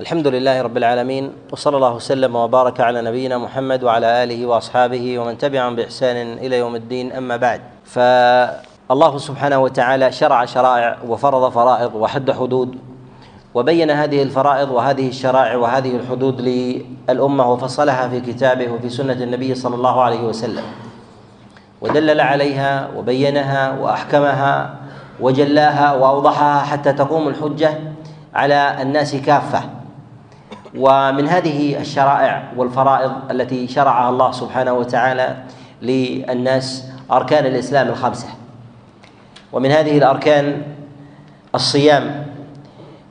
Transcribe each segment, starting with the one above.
الحمد لله رب العالمين وصلى الله وسلم وبارك على نبينا محمد وعلى آله وأصحابه ومن تبعهم بإحسان إلى يوم الدين أما بعد. فالله سبحانه وتعالى شرع شرائع وفرض فرائض وحد حدود وبين هذه الفرائض وهذه الشرائع وهذه الحدود للأمة وفصلها في كتابه وفي سنة النبي صلى الله عليه وسلم. ودلل عليها وبينها وأحكمها وجلاها وأوضحها حتى تقوم الحجة على الناس كافة. ومن هذه الشرائع والفرائض التي شرعها الله سبحانه وتعالى للناس أركان الإسلام الخمسة. ومن هذه الأركان الصيام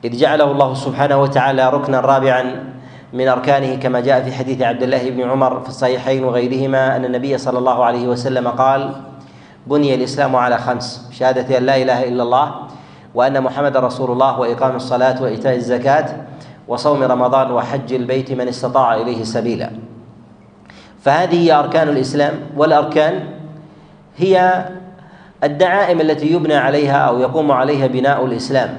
إذ جعله الله سبحانه وتعالى ركنا رابعا من أركانه كما جاء في حديث عبد الله بن عمر في الصحيحين وغيرهما أن النبي صلى الله عليه وسلم قال بني الإسلام على خمس شهادة أن لا إله إلا الله وأن محمد رسول الله وإقام الصلاة وإيتاء الزكاة وصوم رمضان وحج البيت من استطاع إليه سبيلا. فهذه هي أركان الإسلام والأركان هي الدعائم التي يبنى عليها أو يقوم عليها بناء الإسلام.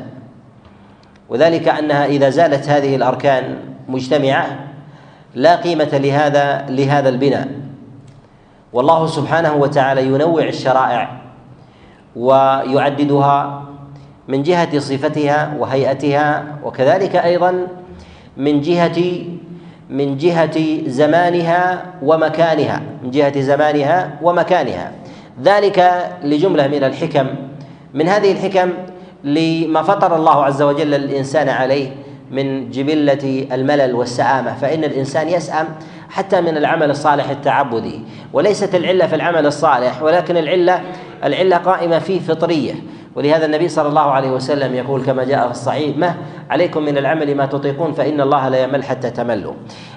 وذلك أنها إذا زالت هذه الأركان مجتمعة لا قيمة لهذا لهذا البناء. والله سبحانه وتعالى ينوع الشرائع ويعددها من جهة صفتها وهيئتها وكذلك أيضا من جهة من جهة زمانها ومكانها من جهة زمانها ومكانها. ذلك لجملة من الحكم من هذه الحكم لما فطر الله عز وجل الإنسان عليه من جبلة الملل والسآمة. فإن الإنسان يسأم حتى من العمل الصالح التعبدي. وليست العلة في العمل الصالح ولكن العلة العلة قائمة في فطرية. ولهذا النبي صلى الله عليه وسلم يقول كما جاء في الصحيح ما عليكم من العمل ما تطيقون فإن الله لا يمل حتى تملوا.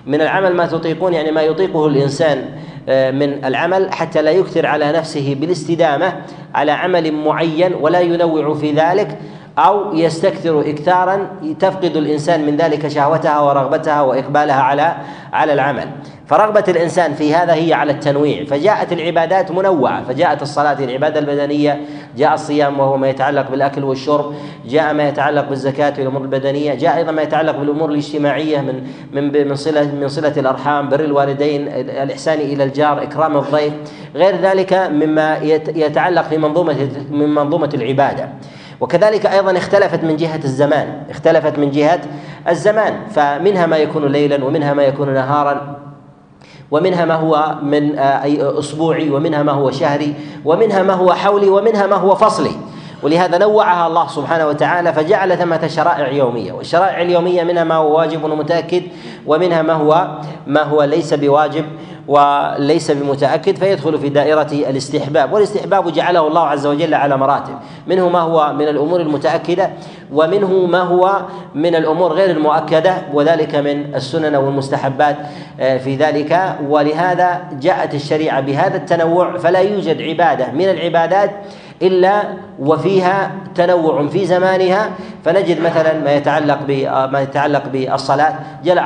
من العمل ما تطيقون يعني ما يطيقه الإنسان آه، من العمل حتى لا يكثر على نفسه بالاستدامة على عمل معين ولا ينوع في ذلك. أو يستكثر إكثارا تفقد الإنسان من ذلك شهوتها ورغبتها وإقبالها على على العمل. فرغبة الإنسان في هذا هي على التنويع. فجاءت العبادات منوعة. فجاءت الصلاة العبادة البدنية جاء الصيام وهو ما يتعلق بالأكل والشرب جاء ما يتعلق بالزكاة والأمور البدنية جاء أيضا ما يتعلق بالأمور الاجتماعية من من من صلة من صلة الأرحام بر الوالدين الإحسان إلى الجار إكرام الضيف غير ذلك مما يتعلق في منظومة من منظومة العبادة. وكذلك أيضا اختلفت من جهة الزمان اختلفت من جهة الزمان فمنها ما يكون ليلا ومنها ما يكون نهارا ومنها ما هو من آه، أسبوعي ومنها ما هو شهري ومنها ما هو حولي ومنها ما هو فصلي. ولهذا نوعها الله سبحانه وتعالى فجعل ثمة شرائع يومية. والشرائع اليومية منها ما هو واجب ومتأكد ومنها ما هو ما هو ليس بواجب. وليس بمتأكد فيدخل في دائرة الاستحباب. والاستحباب جعله الله عز وجل على مراتب. منه ما هو من الأمور المتأكدة ومنه ما هو من الأمور غير المؤكدة وذلك من السنن والمستحبات آه، في ذلك. ولهذا جاءت الشريعة بهذا التنوع فلا يوجد عبادة. من العبادات إلا وفيها تنوع في زمانها فنجد مثلا ما يتعلق ما يتعلق بالصلاة.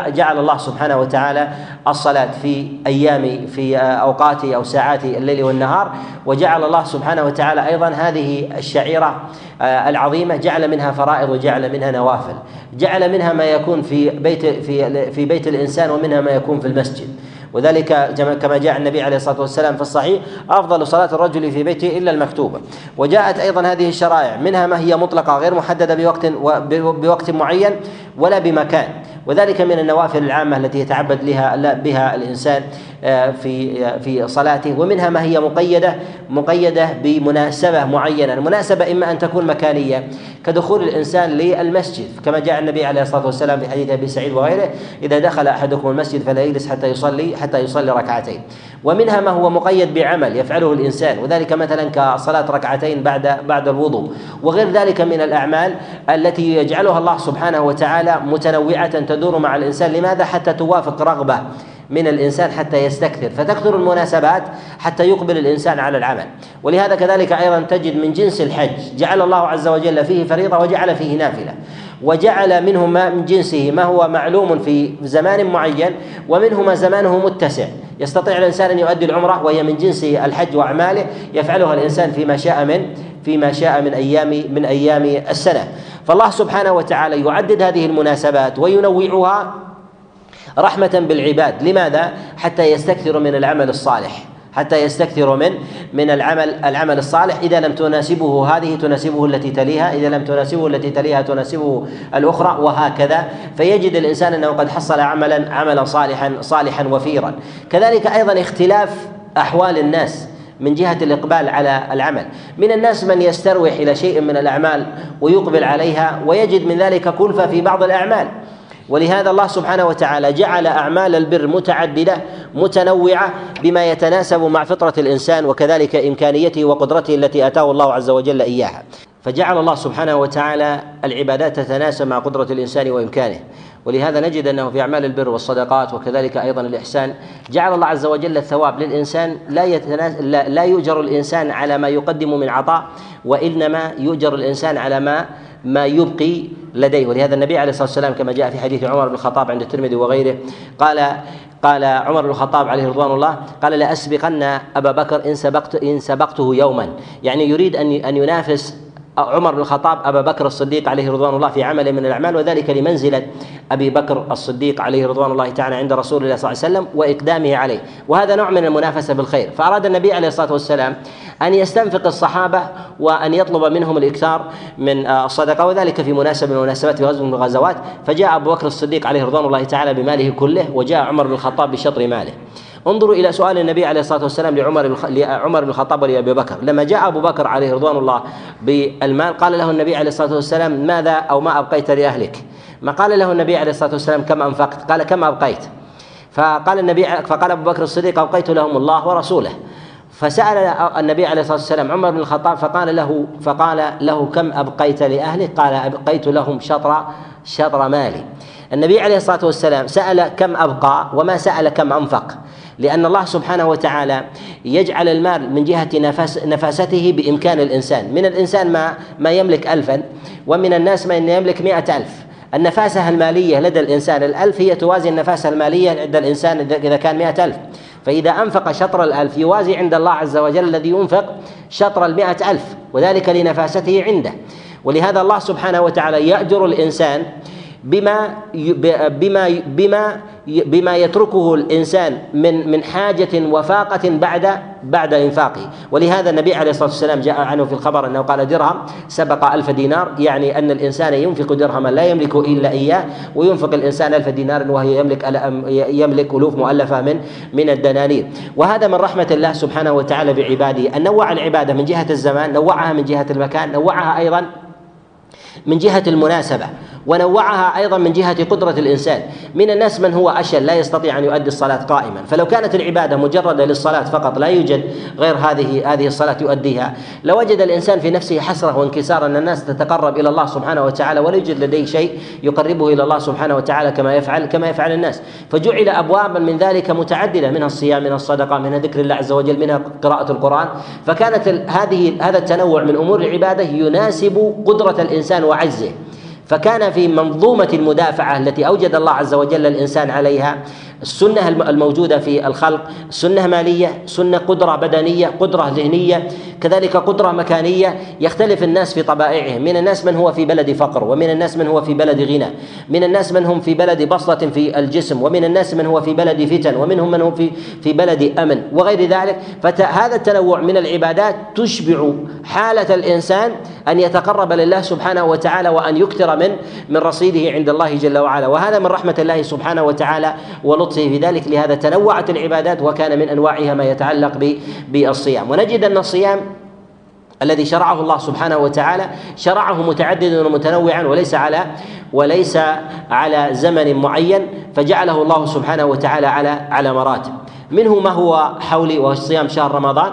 جعل الله سبحانه وتعالى الصلاة في أيام في أوقات أو ساعات الليل والنهار وجعل الله سبحانه وتعالى أيضا هذه الشعيرة آه، العظيمة جعل منها فرائض وجعل منها نوافل. جعل منها ما يكون في بيت في في بيت الإنسان ومنها ما يكون في المسجد. وذلك كما جاء النبي عليه الصلاة والسلام في الصحيح أفضل صلاة الرجل في بيته إلا المكتوبة. وجاءت أيضا هذه الشرائع منها ما هي مطلقة غير محددة بوقت بوقت معين ولا بمكان. وذلك من النوافل العامة التي يتعبد لها بها الإنسان آه، في آه، في صلاته. ومنها ما هي مقيدة مقيدة بمناسبة معينة، المناسبة إما أن تكون مكانية كدخول الإنسان للمسجد. كما جاء النبي عليه الصلاة والسلام في حديث أبي سعيد وغيره إذا دخل أحدكم المسجد فلا يجلس حتى يصلي. حتى يصلي ركعتين. ومنها ما هو مقيد بعمل يفعله الإنسان وذلك مثلا كصلاة ركعتين بعد بعد الوضوء. وغير ذلك من الأعمال التي يجعلها الله سبحانه وتعالى متنوعة تدور مع الإنسان. لماذا؟ حتى توافق رغبة. من الإنسان حتى يستكثر فتكثر المناسبات حتى يقبل الإنسان على العمل. ولهذا كذلك أيضا تجد من جنس الحج جعل الله عز وجل فيه فريضة وجعل فيه نافلة. وجعل منه ما من جنسه ما هو معلوم في زمان معين ومنه ما زمانه متسع. يستطيع الإنسان أن يؤدي العمرة وهي من جنس الحج وأعماله يفعلها الإنسان فيما شاء من فيما شاء من أيام من أيام السنة. فالله سبحانه وتعالى يعدد هذه المناسبات وينوعها رحمة بالعباد. لماذا؟ حتى يستكثروا من العمل الصالح. حتى يستكثر من من العمل العمل الصالح. إذا لم تناسبه هذه تناسبه التي تليها. إذا لم تناسبه التي تليها تناسبه الأخرى وهكذا. فيجد الإنسان أنه قد حصل عملا عملا صالحا صالحا وفيرا. كذلك أيضا اختلاف أحوال الناس من جهة الإقبال على العمل. من الناس من يستروح إلى شيء من الأعمال ويقبل عليها ويجد من ذلك كلفة في بعض الأعمال. ولهذا الله سبحانه وتعالى جعل أعمال البر متعددة متنوعة بما يتناسب مع فطرة الإنسان وكذلك إمكانيته وقدرته التي أتاه الله عز وجل إياها. فجعل الله سبحانه وتعالى العبادات تتناسب مع قدرة الإنسان وإمكانه. ولهذا نجد أنه في أعمال البر والصدقات وكذلك أيضا الإحسان جعل الله عز وجل الثواب للإنسان لا يتناس لا, لا يؤجر الإنسان على ما يقدم من عطاء وإنما يؤجر الإنسان على ما ما يبقي لديه. ولهذا النبي عليه الصلاة والسلام كما جاء في حديث عمر بن الخطاب عند الترمذي وغيره قال قال عمر بن الخطاب عليه رضوان الله قال لأسبقن أبا بكر إن سبقت إن سبقته يوما. يعني يريد أن أن ينافس عمر بن الخطاب أبا بكر الصديق عليه رضوان الله في عمل من الأعمال وذلك لمنزلة أبي بكر الصديق عليه رضوان الله تعالى عند رسول الله صلى الله عليه وسلم وإقدامه عليه. وهذا نوع من المنافسة بالخير. فأراد النبي عليه الصلاة والسلام أن يستنفق الصحابة وأن يطلب منهم الإكثار من الصدقة وذلك في مناسبة من المناسبات في غزو من الغزوات فجاء أبو بكر الصديق عليه رضوان الله تعالى بماله كله وجاء عمر بن الخطاب بشطر ماله. انظروا إلى سؤال النبي عليه الصلاة والسلام لعمر لعمر بن الخطاب ولأبي بكر لما جاء أبو بكر عليه رضوان الله بالمال قال له النبي عليه الصلاة والسلام ماذا أو ما أبقيت لأهلك ما قال له النبي عليه الصلاة والسلام كم أنفقت قال كم أبقيت فقال النبي فقال أبو بكر الصديق أبقيت لهم الله ورسوله فسأل النبي عليه الصلاة والسلام عمر بن الخطاب فقال له فقال له كم أبقيت لأهلك؟ قال أبقيت لهم شطر شطر مالي. النبي عليه الصلاة والسلام سأل كم أبقى وما سأل كم أنفق. لأن الله سبحانه وتعالى يجعل المال من جهة نفس نفاسته بإمكان الإنسان. من الإنسان ما ما يملك ألفا ومن الناس من يملك مئة ألف. النفاسة المالية لدى الإنسان الألف هي توازي النفاسة المالية لدى الإنسان إذا كان مئة ألف. فإذا أنفق شطر الألف يوازي عند الله عز وجل الذي ينفق شطر المئة ألف وذلك لنفاسته عنده. ولهذا الله سبحانه وتعالى يأجر الإنسان بما بما بما بما يتركه الإنسان من من حاجة وفاقة بعد بعد إنفاقه. ولهذا النبي عليه الصلاة والسلام جاء عنه في الخبر أنه قال درهم سبق ألف دينار يعني أن الإنسان ينفق درهما لا يملك إلا إياه وينفق الإنسان ألف دينار وهي يملك يملك ألوف مؤلفة من من الدنانير. وهذا من رحمة الله سبحانه وتعالى بعباده. أن نوع العبادة من جهة الزمان نوعها من جهة المكان نوعها أيضا من جهة المناسبة. ونوعها أيضا من جهة قدرة الإنسان. من الناس من هو أشل لا يستطيع أن يؤدي الصلاة قائما. فلو كانت العبادة مجردة للصلاة فقط لا يوجد غير هذه هذه الصلاة يؤديها. لوجد الإنسان في نفسه حسرة وانكسار أن الناس تتقرب إلى الله سبحانه وتعالى ولا يوجد لديه شيء يقربه إلى الله سبحانه وتعالى كما يفعل كما يفعل الناس. فجعل ابوابا من ذلك متعددة منها الصيام منها الصدقة منها ذكر الله عز وجل منها قراءة القرآن. فكانت هذه هذا التنوع من أمور العبادة يناسب قدرة الإنسان وعجزه. فكان في منظومة المدافعة التي أوجد الله عز وجل الإنسان عليها السنة الموجودة في الخلق سنة مالية سنة قدرة بدنية قدرة ذهنية كذلك قدرة مكانية. يختلف الناس في طبائعهم. من الناس من هو في بلد فقر ومن الناس من هو في بلد غنى. من الناس من هم في بلد بسطة في الجسم ومن الناس من هو في بلد فتن ومنهم من هو في في بلد أمن وغير ذلك. فهذا التنوع من العبادات تشبع حالة الإنسان أن يتقرب لله سبحانه وتعالى وأن يكثر من من رصيده عند الله جل وعلا. وهذا من رحمة الله سبحانه وتعالى ولطفه في ذلك لهذا تنوعت العبادات وكان من أنواعها ما يتعلق بالصيام. ونجد أن الصيام الذي شرعه الله سبحانه وتعالى شرعه متعددا ومتنوعا وليس على وليس على زمن معين فجعله الله سبحانه وتعالى على على مراتب. منه ما هو حولي وهو صيام شهر رمضان.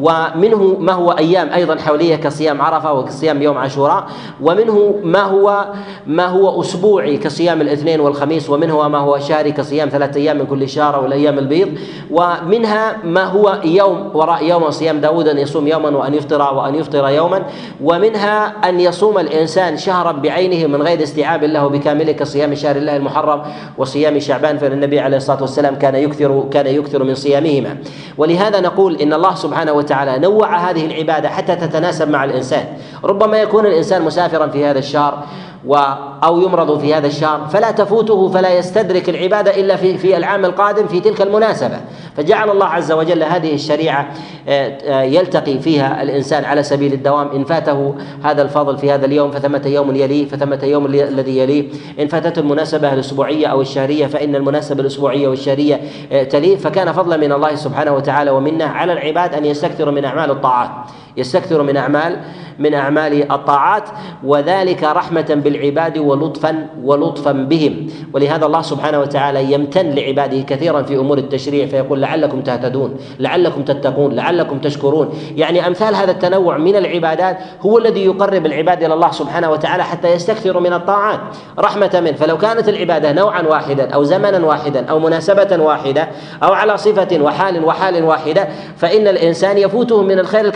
ومنه ما هو أيام أيضا حولية كصيام عرفة وكصيام يوم عاشوراء ومنه ما هو ما هو أسبوعي كصيام الاثنين والخميس ومنه ما هو شهري كصيام ثلاثة أيام من كل شهر أو الأيام البيض ومنها ما هو يوم وراء يوم صيام داود أن يصوم يوما وأن يفطر وأن يفطر يوما ومنها أن يصوم الإنسان شهرا بعينه من غير استيعاب له بكامله كصيام شهر الله المحرم وصيام شعبان فان النبي عليه الصلاة والسلام كان يكثر كان يكثر من صيامهما. ولهذا نقول إن الله سبحانه وتعالى نوع هذه العبادة حتى تتناسب مع الإنسان. ربما يكون الإنسان مسافرا في هذا الشهر و أو يمرض في هذا الشهر فلا تفوته فلا يستدرك العبادة إلا في في العام القادم في تلك المناسبة. فجعل الله عز وجل هذه الشريعة آه، آه، يلتقي فيها الإنسان على سبيل الدوام. إن فاته هذا الفضل في هذا اليوم فثمة يوم يليه فثمة يوم الذي يليه. إن فاتته المناسبة الأسبوعية أو الشهرية فإن المناسبة الأسبوعية والشهرية آه، تليه. فكان فضلا من الله سبحانه وتعالى ومنه على العباد أن يستكثروا من أعمال الطاعات. يستكثر من أعمال من أعمال الطاعات وذلك رحمة بالعباد ولطفا ولطفا بهم. ولهذا الله سبحانه وتعالى يمتن لعباده كثيرا في أمور التشريع. فيقول لعلكم تهتدون لعلكم تتقون لعلكم تشكرون. يعني أمثال هذا التنوع من العبادات هو الذي يقرب العباد إلى الله سبحانه وتعالى حتى يستكثروا من الطاعات رحمة منه. فلو كانت العبادة نوعا واحدا أو زمنا واحدا أو مناسبة واحدة أو على صفة وحال وحال واحدة فإن الإنسان يفوته من الخير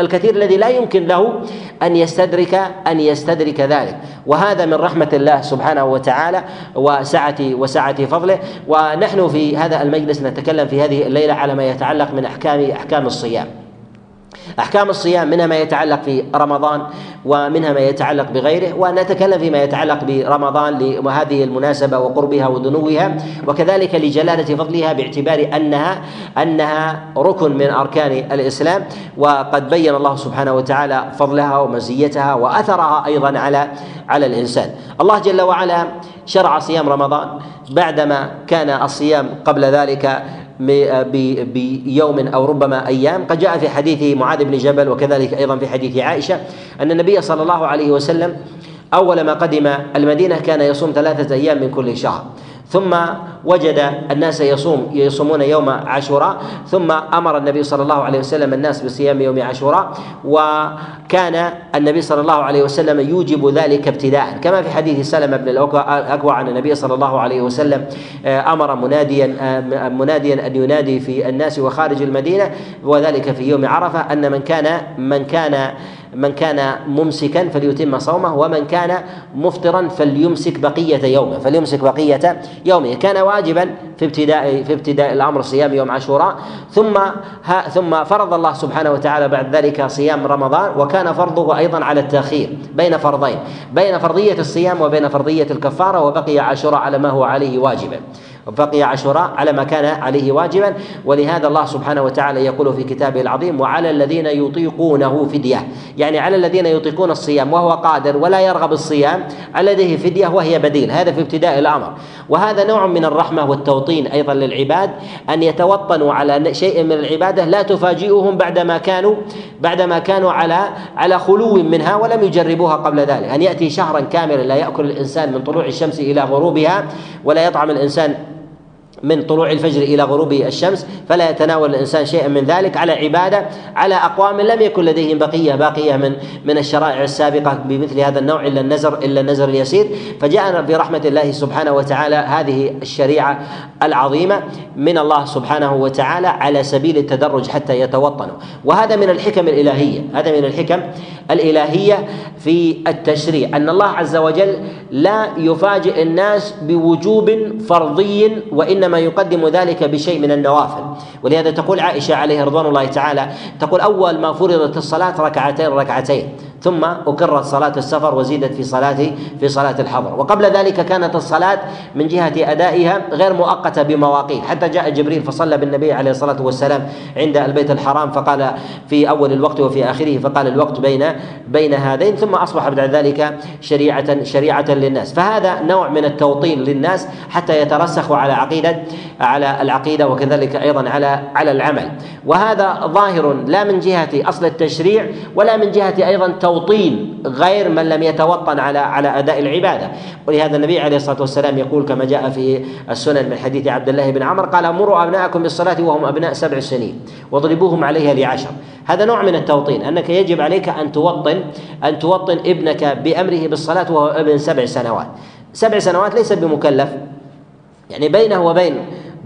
الكثير الذي لا يمكن له أن يستدرك أن يستدرك ذلك. وهذا من رحمة الله سبحانه وتعالى وسعه وسعة فضله. ونحن في هذا المجلس نتكلم في هذه الليلة على ما يتعلق من احكام أحكام الصيام. أحكام الصيام منها ما يتعلق في رمضان ومنها ما يتعلق بغيره ونتكلم فيما يتعلق برمضان لهذه المناسبة وقربها ودنوها وكذلك لجلالة فضلها باعتبار أنها أنها ركن من أركان الإسلام وقد بين الله سبحانه وتعالى فضلها ومزيتها وأثرها أيضا على على الإنسان. الله جل وعلا شرع صيام رمضان بعدما كان الصيام قبل ذلك بيوم أو ربما أيام. قد جاء في حديث معاذ بن جبل وكذلك أيضا في حديث عائشة أن النبي صلى الله عليه وسلم أول ما قدم المدينة كان يصوم ثلاثة أيام من كل شهر. ثم وجد الناس يصوم يصومون يوم عاشوراء ثم أمر النبي صلى الله عليه وسلم الناس بصيام يوم عاشوراء وكان النبي صلى الله عليه وسلم يوجب ذلك ابتداء. كما في حديث سلمة بن الأكوع ان النبي صلى الله عليه وسلم آه، أمر مناديا آه، مناديا أن ينادي في الناس وخارج المدينة وذلك في يوم عرفة أن من كان من كان من كان ممسكا فليتم صومه ومن كان مفطرا فليمسك بقية يومه فليمسك بقية يومه. كان واجبا في ابتداء في ابتداء الأمر صيام يوم عاشوراء. ثم ثم فرض الله سبحانه وتعالى بعد ذلك صيام رمضان وكان فرضه أيضا على التأخير بين فرضين بين فرضية الصيام وبين فرضية الكفارة وبقي عاشوراء على ما هو عليه واجبا. وبقي عاشوراء على ما كان عليه واجبا. ولهذا الله سبحانه وتعالى يقول في كتابه العظيم وعلى الذين يطيقونه فدية. يعني على الذين يطيقون الصيام وهو قادر ولا يرغب الصيام عليه فدية وهي بديل. هذا في ابتداء الأمر. وهذا نوع من الرحمة والتوطين أيضا للعباد أن يتوطنوا على شيء من العبادة لا تفاجئهم بعدما كانوا بعدما كانوا على على خلو منها ولم يجربوها قبل ذلك. أن يأتي شهرا كاملا لا يأكل الإنسان من طلوع الشمس إلى غروبها ولا يطعم الإنسان من طلوع الفجر إلى غروب الشمس فلا يتناول الإنسان شيئا من ذلك على عبادة على أقوام لم يكن لديهم بقية باقية من من الشرائع السابقة بمثل هذا النوع إلا النزر إلا النزر اليسير. فجاءنا برحمة الله سبحانه وتعالى هذه الشريعة العظيمة من الله سبحانه وتعالى على سبيل التدرج حتى يتوطنوا. وهذا من الحكم الإلهية هذا من الحكم الإلهية في التشريع أن الله عز وجل لا يفاجئ الناس بوجوب فرضي وإنما إنما يقدم ذلك بشيء من النوافل. ولهذا تقول عائشة عليه رضوان الله تعالى تقول أول ما فرضت الصلاة ركعتين ركعتين. ثم أقرت صلاة السفر وزيدت في صلاة في صلاة الحضر. وقبل ذلك كانت الصلاة من جهة أدائها غير مؤقتة بمواقيت. حتى جاء جبريل فصلى بالنبي عليه الصلاة والسلام عند البيت الحرام فقال في أول الوقت وفي آخره فقال الوقت بين بين هذين ثم أصبح بعد ذلك شريعة شريعة للناس. فهذا نوع من التوطين للناس حتى يترسخوا على عقيدة على العقيدة وكذلك أيضا على على العمل. وهذا ظاهر لا من جهة أصل التشريع ولا من جهة أيضا توطين غير من لم يتوطن على على أداء العبادة. ولهذا النبي عليه الصلاة والسلام يقول كما جاء في السنن من حديث عبد الله بن عمر قال مروا أبناءكم بالصلاة وهم أبناء سبع سنين واضربوهم عليها لعشر هذا نوع من التوطين أنك يجب عليك أن توطن أن توطن ابنك بأمره بالصلاة وهو ابن سبع سنوات. سبع سنوات ليس بمكلف يعني بينه وبين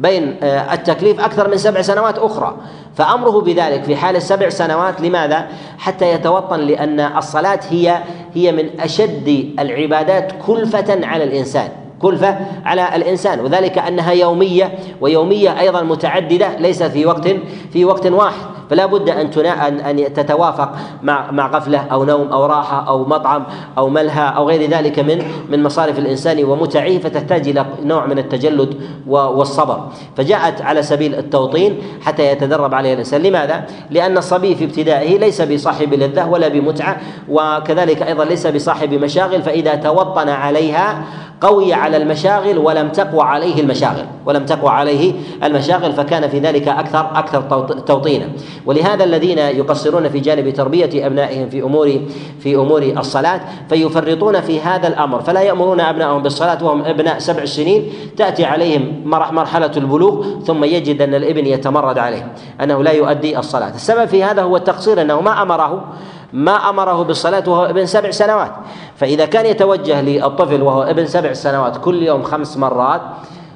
بين آه، التكليف أكثر من سبع سنوات أخرى. فأمره بذلك في حال السبع سنوات. لماذا؟ حتى يتوطن لأن الصلاة هي هي من أشد العبادات كلفة على الإنسان كلفة على الإنسان. وذلك أنها يومية ويومية أيضا متعددة ليست في وقت في وقت واحد. فلا بد أن ان أن تتوافق مع مع غفلة أو نوم أو راحة أو مطعم أو ملهى أو غير ذلك من من مصارف الإنسان ومتعه فتحتاج إلى نوع من التجلد والصبر. فجاءت على سبيل التوطين حتى يتدرب عليها الإنسان. لماذا؟ لأن الصبي في ابتدائه ليس بصاحب لذة ولا بمتعة وكذلك أيضا ليس بصاحب مشاغل فإذا توطن عليها قوي على المشاغل ولم تقوى عليه المشاغل. ولم تقوى عليه المشاغل فكان في ذلك أكثر أكثر توطينا. ولهذا الذين يقصرون في جانب تربية أبنائهم في امور في أمور الصلاة فيفرطون في هذا الأمر. فلا يأمرون ابنائهم بالصلاة وهم أبناء سبع سنين تأتي عليهم مرحلة البلوغ ثم يجد أن الابن يتمرد عليه أنه لا يؤدي الصلاة. السبب في هذا هو التقصير أنه ما امره ما أمره بالصلاة وهو ابن سبع سنوات. فإذا كان يتوجه للطفل وهو ابن سبع سنوات كل يوم خمس مرات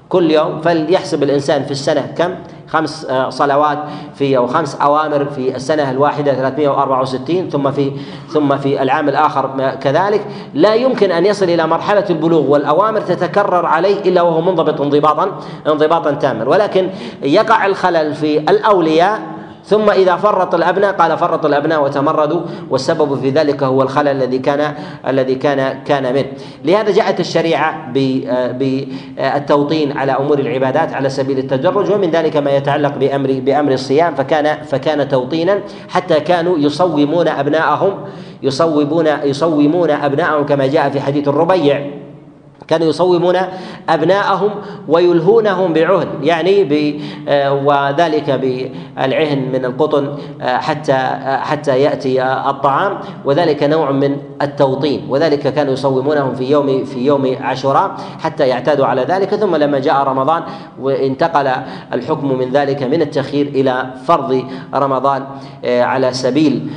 كل يوم فليحسب الإنسان في السنة كم؟ خمس آه، صلوات في أو خمس أوامر في السنة الواحدة 364 ثم في ثم في العام الآخر كذلك. لا يمكن أن يصل إلى مرحلة البلوغ والأوامر تتكرر عليه إلا وهو منضبط انضباطا انضباطا تاما. ولكن يقع الخلل في الأولياء ثم إذا فرط الأبناء قال فرط الأبناء وتمردوا والسبب في ذلك هو الخلل الذي كان الذي كان كان منه. لهذا جاءت الشريعة بالتوطين على أمور العبادات على سبيل التدرج ومن ذلك ما يتعلق بأمر بأمر الصيام فكان فكان توطينا حتى كانوا يصومون أبناءهم يصوبون يصومون أبناءهم كما جاء في حديث الربيع. كانوا يصومون أبناءهم ويلهونهم بعهن يعني ب آه، وذلك بالعهن من القطن آه، حتى آه، حتى يأتي الطعام وذلك نوع من التوطين وذلك كانوا يصومونهم في يوم في يوم عاشوراء حتى يعتادوا على ذلك ثم لما جاء رمضان وانتقل الحكم من ذلك من التخيير إلى فرض رمضان على سبيل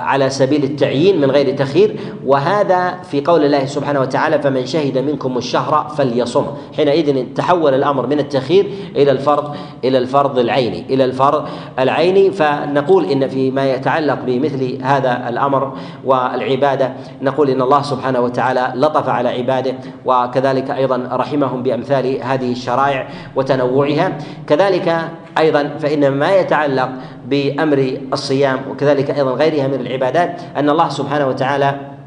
على سبيل التعيين من غير تخيير وهذا في قول الله سبحانه وتعالى فمن شهد منكم الشهر فليصم. حينئذ تحول الأمر من التخيير إلى الفرض إلى الفرض العيني. إلى الفرض العيني فنقول إن فيما يتعلق بمثل هذا الأمر والعبادة نقول إن الله سبحانه وتعالى لطف على عباده وكذلك أيضا رحمهم بأمثال هذه الشرائع وتنوعها. كذلك أيضا فإن ما يتعلق بأمر الصيام وكذلك أيضا غيرها من العبادات أن الله سبحانه وتعالى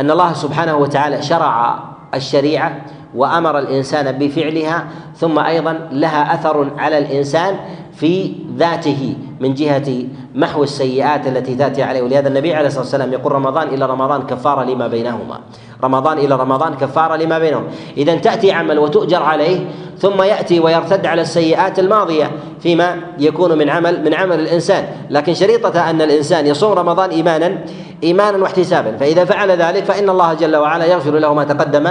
أن الله سبحانه وتعالى شرع الشريعة وأمر الإنسان بفعلها ثم أيضا لها أثر على الإنسان في ذاته. من جهة محو السيئات التي تأتي عليه. ولهذا النبي عليه الصلاة والسلام يقول رمضان إلى رمضان كفاره لما بينهما. رمضان إلى رمضان كفاره لما بينهم. اذا تأتي عمل وتؤجر عليه ثم يأتي ويرتد على السيئات الماضية فيما يكون من عمل من عمل الإنسان. لكن شريطة أن الإنسان يصوم رمضان إيمانا إيمانا واحتسابا. فإذا فعل ذلك فإن الله جل وعلا يغفر له ما تقدم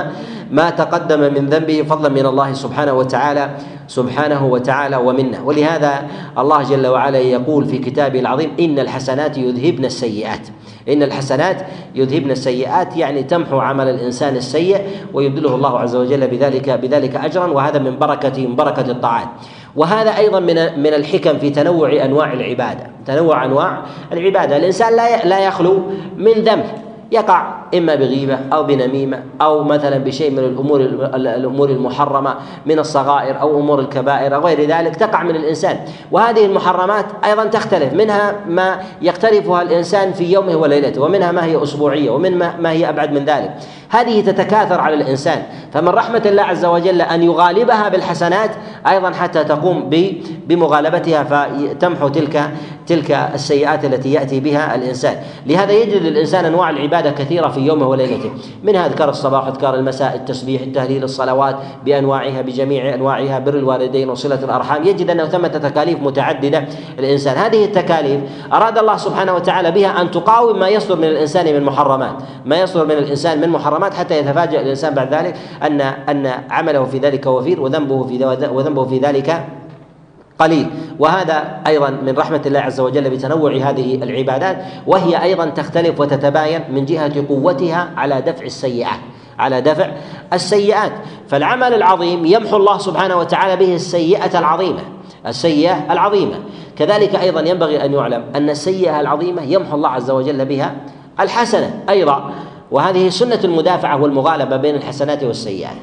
ما تقدم من ذنبه فضلا من الله سبحانه وتعالى. سبحانه وتعالى ومنه. ولهذا الله جل وعلا يقول في كتابه العظيم إن الحسنات يذهبن السيئات. إن الحسنات يذهبن السيئات يعني تمحو عمل الإنسان السيء ويبدله الله عز وجل بذلك بذلك أجرا وهذا من بركة من بركة الطاعات وهذا أيضا من من الحكم في تنوع أنواع العبادة. تنوع أنواع العبادة. الإنسان لا لا يخلو من ذنب. يقع إما بغيبة أو بنميمة أو مثلا بشيء من الأمور الأمور المحرمة من الصغائر أو أمور الكبائر أو غير ذلك تقع من الإنسان. وهذه المحرمات أيضا تختلف. منها ما يقترفها الإنسان في يومه وليلته ومنها ما هي أسبوعية ومن ما هي أبعد من ذلك. هذه تتكاثر على الإنسان. فمن رحمة الله عز وجل أن يغالبها بالحسنات أيضا حتى تقوم بمغالبتها فتمحو تلك تلك السيئات التي يأتي بها الإنسان. لهذا يجد الإنسان أنواع العبادة عبادة كثيرة في يومه وليلته. منها أذكار الصباح أذكار المساء التسبيح التهليل الصلوات بأنواعها بجميع أنواعها بر الوالدين وصلة الأرحام. يجد أنه ثمة تكاليف متعددة الإنسان هذه التكاليف أراد الله سبحانه وتعالى بها أن تقاوم ما يصدر من الإنسان من محرمات. ما يصدر من الإنسان من محرمات حتى يتفاجأ الإنسان بعد ذلك أن أن عمله في ذلك وفير وذنبه في وذنبه في ذلك قليل. وهذا أيضا من رحمة الله عز وجل بتنوع هذه العبادات وهي أيضا تختلف وتتباين من جهة قوتها على دفع السيئات على دفع السيئات. فالعمل العظيم يمحو الله سبحانه وتعالى به السيئة العظيمة السيئة العظيمة. كذلك أيضا ينبغي أن يعلم أن السيئة العظيمة يمحو الله عز وجل بها الحسنة أيضا. وهذه سنة المدافعة والمغالبة بين الحسنات والسيئات.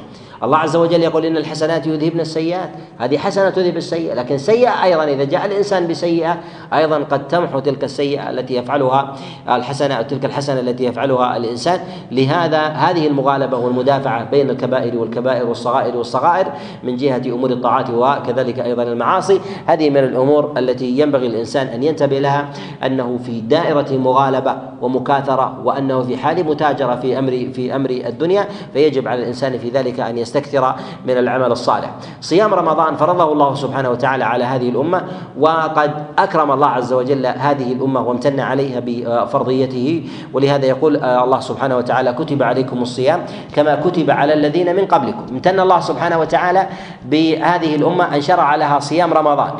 الله عز وجل يقول إن الحسنات يذهبن السيئات. هذه حسنة تذهب السيئة لكن سيئة أيضا إذا جاء الإنسان بسيئة أيضا قد تمحو تلك السيئة التي يفعلها الحسنة أو تلك الحسنة التي يفعلها الإنسان. لهذا هذه المغالبة والمدافعة بين الكبائر والكبائر والصغائر والصغائر من جهة أمور الطاعات وكذلك أيضا المعاصي. هذه من الأمور التي ينبغي الإنسان أن ينتبه لها أنه في دائرة مغالبة ومكاثرة وأنه في حال متاجرة في أمر في أمر الدنيا فيجب على الإنسان في ذلك أن يستكثر من العمل الصالح. صيام رمضان فرضه الله سبحانه وتعالى على هذه الأمة وقد أكرم الله عز وجل هذه الأمة وامتن عليها بفرضيته. ولهذا يقول الله سبحانه وتعالى كتب عليكم الصيام كما كتب على الذين من قبلكم. امتن الله سبحانه وتعالى بهذه الأمة أن شرع لها صيام رمضان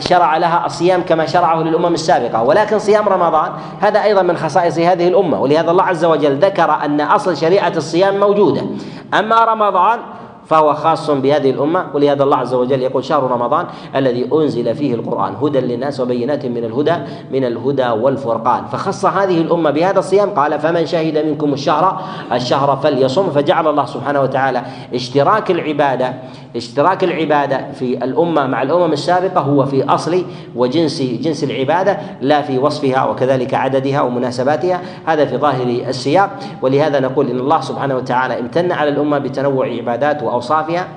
شرع لها الصيام كما شرعه للأمم السابقة. ولكن صيام رمضان هذا أيضا من خصائص هذه الأمة. ولهذا الله عز وجل ذكر أن أصل شريعة الصيام موجودة. أما رمضان 答案 فهو خاص بهذه الأمة. ولهذا الله عز وجل يقول شهر رمضان الذي أنزل فيه القرآن هدى للناس وبينات من الهدى من الهدى والفرقان. فخص هذه الأمة بهذا الصيام قال فمن شهد منكم الشهر الشهر فليصم فجعل الله سبحانه وتعالى اشتراك العبادة اشتراك العبادة في الأمة مع الأمم السابقة هو في أصل وجنس جنس العبادة لا في وصفها وكذلك عددها ومناسباتها. هذا في ظاهر السياق. ولهذا نقول إن الله سبحانه وتعالى امتن على الأمة بتنوع عبادات وأوصافها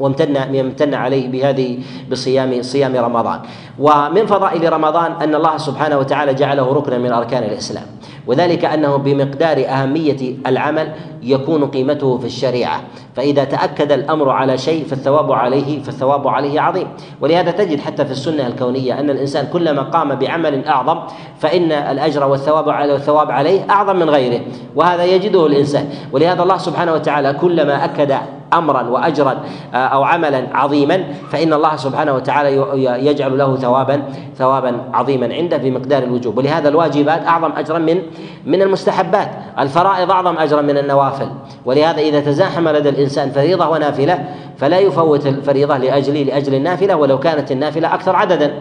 وامتن امتن عليه بهذه بصيام صيام رمضان. ومن فضائل رمضان أن الله سبحانه وتعالى جعله ركنا من أركان الإسلام. وذلك أنه بمقدار أهمية العمل يكون قيمته في الشريعة. فإذا تأكد الأمر على شيء فالثواب عليه فالثواب عليه عظيم. ولهذا تجد حتى في السنة الكونية أن الإنسان كلما قام بعمل أعظم فإن الأجر والثواب عليه والثواب عليه أعظم من غيره. وهذا يجده الإنسان. ولهذا الله سبحانه وتعالى كلما أكد امرا واجرا آه، أو عملا عظيما فإن الله سبحانه وتعالى يجعل له ثوابا ثوابا عظيما عنده في مقدار الوجوب. ولهذا الواجبات أعظم اجرا من من المستحبات. الفرائض أعظم اجرا من النوافل. ولهذا إذا تزاحم لدى الإنسان فريضة ونافلة فلا يفوت الفريضة لاجل لأجل النافلة ولو كانت النافلة أكثر عددا.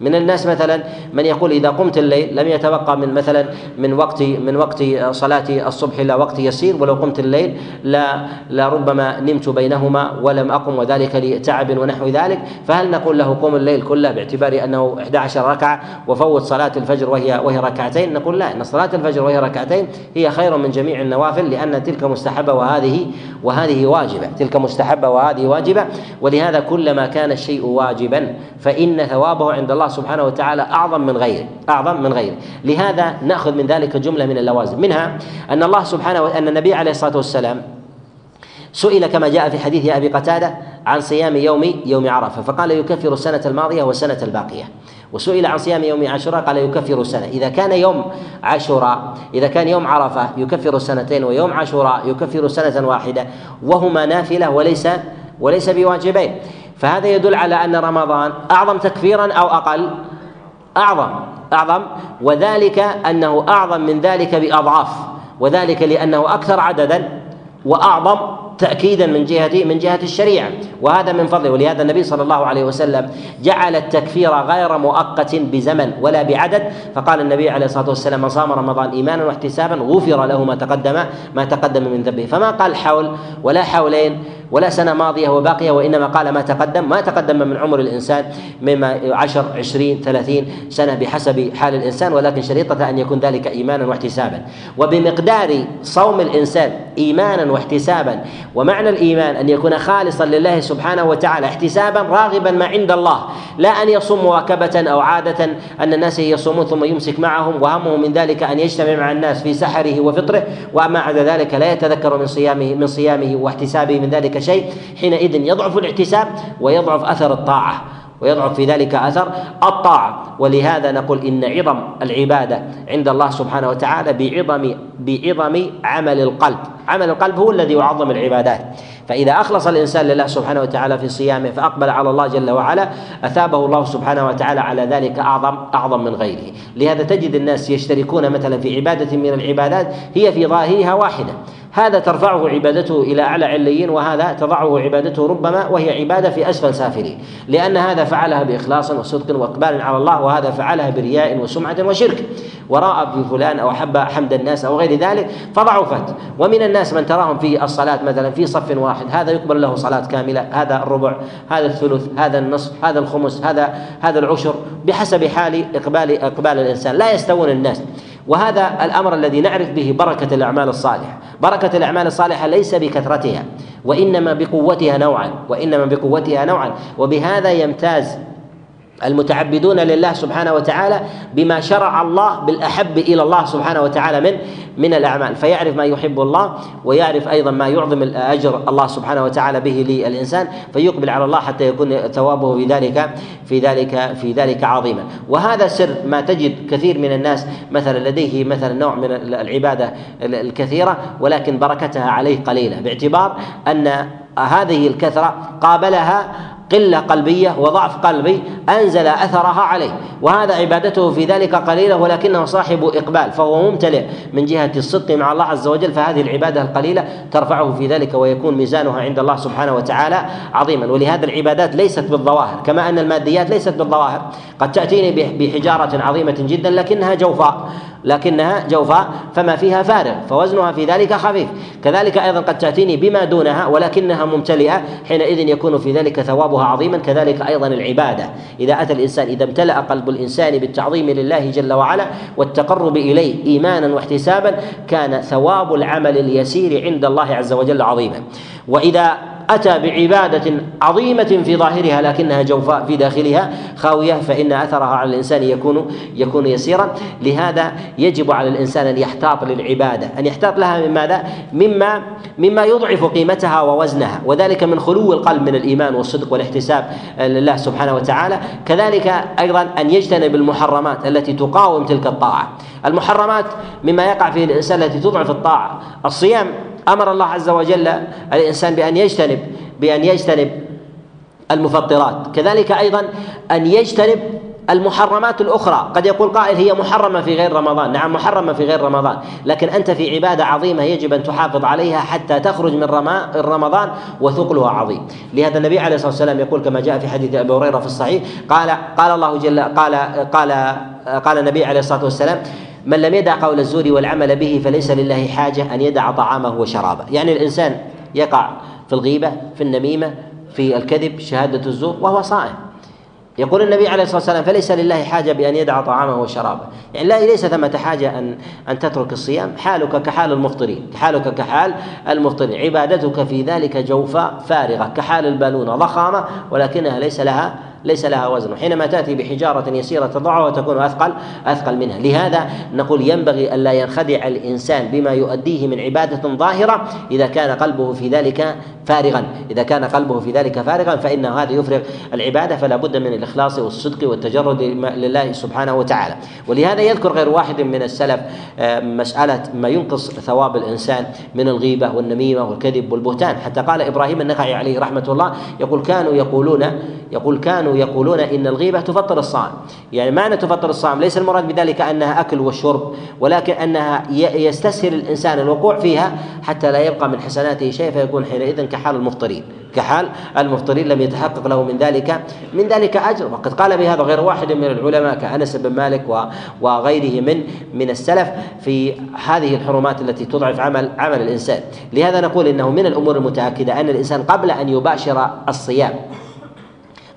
من الناس مثلا من يقول إذا قمت الليل لم يتبقى من مثلا من وقت من وقت صلاة الصبح إلى وقت يسير ولو قمت الليل لا لربما نمت بينهما ولم أقم وذلك لتعب ونحو ذلك. فهل نقول له قم الليل كله باعتبار أنه 11 ركعة وفوت صلاة الفجر وهي وهي ركعتين؟ نقول لا إن صلاة الفجر وهي ركعتين هي خير من جميع النوافل لأن تلك مستحبة وهذه وهذه واجبة تلك مستحبة وهذه واجبة. ولهذا كلما كان الشيء واجبا فإن ثوابه عند الله سبحانه وتعالى أعظم من غيره أعظم من غيره. لهذا نأخذ من ذلك جملة من اللوازم. منها أن الله سبحانه أن النبي عليه الصلاة والسلام سئل كما جاء في حديث أبي قتادة عن صيام يوم يوم عرفة فقال يكفر السنة الماضية والسنة الباقية. وسئل عن صيام يوم عاشوراء قال يكفر السنة. إذا كان يوم عاشوراء إذا كان يوم عرفة يكفر السنتين ويوم عاشوراء يكفر سنة واحدة وهما نافلة وليس وليس بواجبين. فهذا يدل على أن رمضان أعظم تكفيرا أو أقل. أعظم أعظم. وذلك أنه أعظم من ذلك بأضعاف. وذلك لأنه أكثر عددا وأعظم تأكيدا من جهة من جهة الشريعة. وهذا من فضله. ولهذا النبي صلى الله عليه وسلم جعل التكفير غير مؤقت بزمن ولا بعدد. فقال النبي عليه الصلاة والسلام من صام رمضان إيمانا واحتسابا غفر له ما تقدم ما تقدم من ذنبه. فما قال حول ولا حولين. ولا سنة ماضية وباقية وإنما قال ما تقدم ما تقدم من عمر الإنسان مما عشر عشرين ثلاثين سنة بحسب حال الإنسان ولكن شريطة أن يكون ذلك إيمانا واحتسابا. وبمقدار صوم الإنسان إيمانا واحتسابا ومعنى الإيمان أن يكون خالصا لله سبحانه وتعالى احتسابا راغبا ما عند الله لا أن يصوم مواكبة أو عادة أن الناس يصومون ثم يمسك معهم وهمه من ذلك أن يجتمع مع الناس في سحره وفطره وأما عدا ذلك لا يتذكر من صيامه من صيامه واحتسابه من ذلك شيء حينئذ يضعف الاحتساب ويضعف أثر الطاعة ويضعف في ذلك أثر الطاعة. ولهذا نقول إن عظم العبادة عند الله سبحانه وتعالى بعظم بعظم عمل القلب. عمل القلب هو الذي يعظم العبادات. فإذا أخلص الإنسان لله سبحانه وتعالى في صيامه فأقبل على الله جل وعلا أثابه الله سبحانه وتعالى على ذلك أعظم أعظم من غيره. لهذا تجد الناس يشتركون مثلا في عبادة من العبادات هي في ظاهرها واحدة. هذا ترفعه عبادته إلى أعلى عليين وهذا تضعه عبادته ربما وهي عبادة في أسفل سافلين. لأن هذا فعلها بإخلاص وصدق وإقبال على الله وهذا فعلها برياء وسمعة وشرك. وراى في فلان أو أحب حمد الناس أو غير ذلك فضعفت ومن الناس من تراهم في الصلاة مثلا في صف واحد هذا يقبل له صلاة كاملة هذا الربع هذا الثلث هذا النصف هذا الخمس هذا هذا العشر بحسب حال إقبال إقبال الإنسان. لا يستوون الناس. وهذا الأمر الذي نعرف به بركة الأعمال الصالحة. بركة الأعمال الصالحة ليس بكثرتها وإنما بقوتها نوعا وإنما بقوتها نوعا. وبهذا يمتاز المتعبدون لله سبحانه وتعالى بما شرع الله بالأحب إلى الله سبحانه وتعالى من من الأعمال. فيعرف ما يحب الله ويعرف أيضا ما يعظم الأجر الله سبحانه وتعالى به للإنسان فيقبل على الله حتى يكون ثوابه في ذلك في ذلك في ذلك عظيما. وهذا سر ما تجد كثير من الناس مثلا لديه مثلا نوع من العبادة الكثيرة ولكن بركتها عليه قليله باعتبار أن هذه الكثرة قابلها قلة قلبية وضعف قلبي أنزل أثرها عليه وهذا عبادته في ذلك قليلة ولكنه صاحب إقبال فهو ممتلئ من جهة الصدق مع الله عز وجل فهذه العبادة القليلة ترفعه في ذلك ويكون ميزانها عند الله سبحانه وتعالى عظيما. ولهذا العبادات ليست بالظواهر كما أن الماديات ليست بالظواهر. قد تأتيني بحجارة عظيمة جدا لكنها جوفاء. لكنها جوفاء فما فيها فارغ فوزنها في ذلك خفيف. كذلك أيضا قد تأتيني بما دونها ولكنها ممتلئة حينئذ يكون في ذلك ثوابها عظيما كذلك أيضا العبادة. إذا أتى الإنسان إذا امتلأ قلب الإنسان بالتعظيم لله جل وعلا والتقرب إليه ايمانا واحتسابا كان ثواب العمل اليسير عند الله عز وجل عظيما. وإذا أتى بعبادة عظيمة في ظاهرها لكنها جوفاء في داخلها خاوية فإن أثرها على الإنسان يكون يكون يسيرا. لهذا يجب على الإنسان أن يحتاط للعبادة. أن يحتاط لها من ماذا؟ مما مما يضعف قيمتها ووزنها. وذلك من خلو القلب من الإيمان والصدق والاحتساب لله سبحانه وتعالى. كذلك أيضا أن يجتنب المحرمات التي تقاوم تلك الطاعة. المحرمات مما يقع في الإنسان التي تضعف الطاعة. الصيام أمر الله عز وجل الإنسان بأن يجتنب بأن يجتنب المفطرات. كذلك أيضا أن يجتنب المحرمات الأخرى. قد يقول قائل هي محرمة في غير رمضان. نعم محرمة في غير رمضان. لكن أنت في عبادة عظيمة يجب أن تحافظ عليها حتى تخرج من رمضان وثقلها عظيم. لهذا النبي عليه الصلاة والسلام يقول كما جاء في حديث أبي هريرة في الصحيح قال قال الله جل قال قال قال النبي عليه الصلاة والسلام من لم يدع قول الزور والعمل به فليس لله حاجة أن يدع طعامه وشرابه. يعني الإنسان يقع في الغيبة في النميمة في الكذب شهادة الزور وهو صائم. يقول النبي عليه الصلاة والسلام فليس لله حاجة بأن يدع طعامه وشرابه، يعني لا ليس ثمة حاجة أن أن تترك الصيام، حالك كحال المفطرين، حالك كحال المفطرين، عبادتك في ذلك جوفاء فارغة كحال البالونة ضخامة ولكنها ليس لها ليس لها وزن. حينما تأتي بحجارة يسيرة تضعها تكون أثقل أثقل منها. لهذا نقول ينبغي ألا ينخدع الإنسان بما يؤديه من عبادة ظاهرة إذا كان قلبه في ذلك فارغا. إذا كان قلبه في ذلك فارغا فإن هذا يفرغ العبادة فلا بد من الإخلاص والصدق والتجرد لله سبحانه وتعالى. ولهذا يذكر غير واحد من السلف آه، مسألة ما ينقص ثواب الإنسان من الغيبة والنميمة والكذب والبهتان. حتى قال إبراهيم النخعي عليه رحمة الله يقول كانوا يقولون يقول كانوا كانوا يقولون إن الغيبة تفطر الصائم. يعني معنى تفطر الصائم ليس المراد بذلك أنها أكل والشرب ولكن أنها يستسهل الإنسان الوقوع فيها حتى لا يبقى من حسناته شيء فيكون حينئذ كحال المفطرين. كحال المفطرين لم يتحقق له من ذلك من ذلك أجر. وقد قال بهذا غير واحد من العلماء كأنس بن مالك وغيره من من السلف في هذه الحرمات التي تضعف عمل عمل الإنسان. لهذا نقول إنه من الأمور المتأكدة أن الإنسان قبل أن يباشر الصيام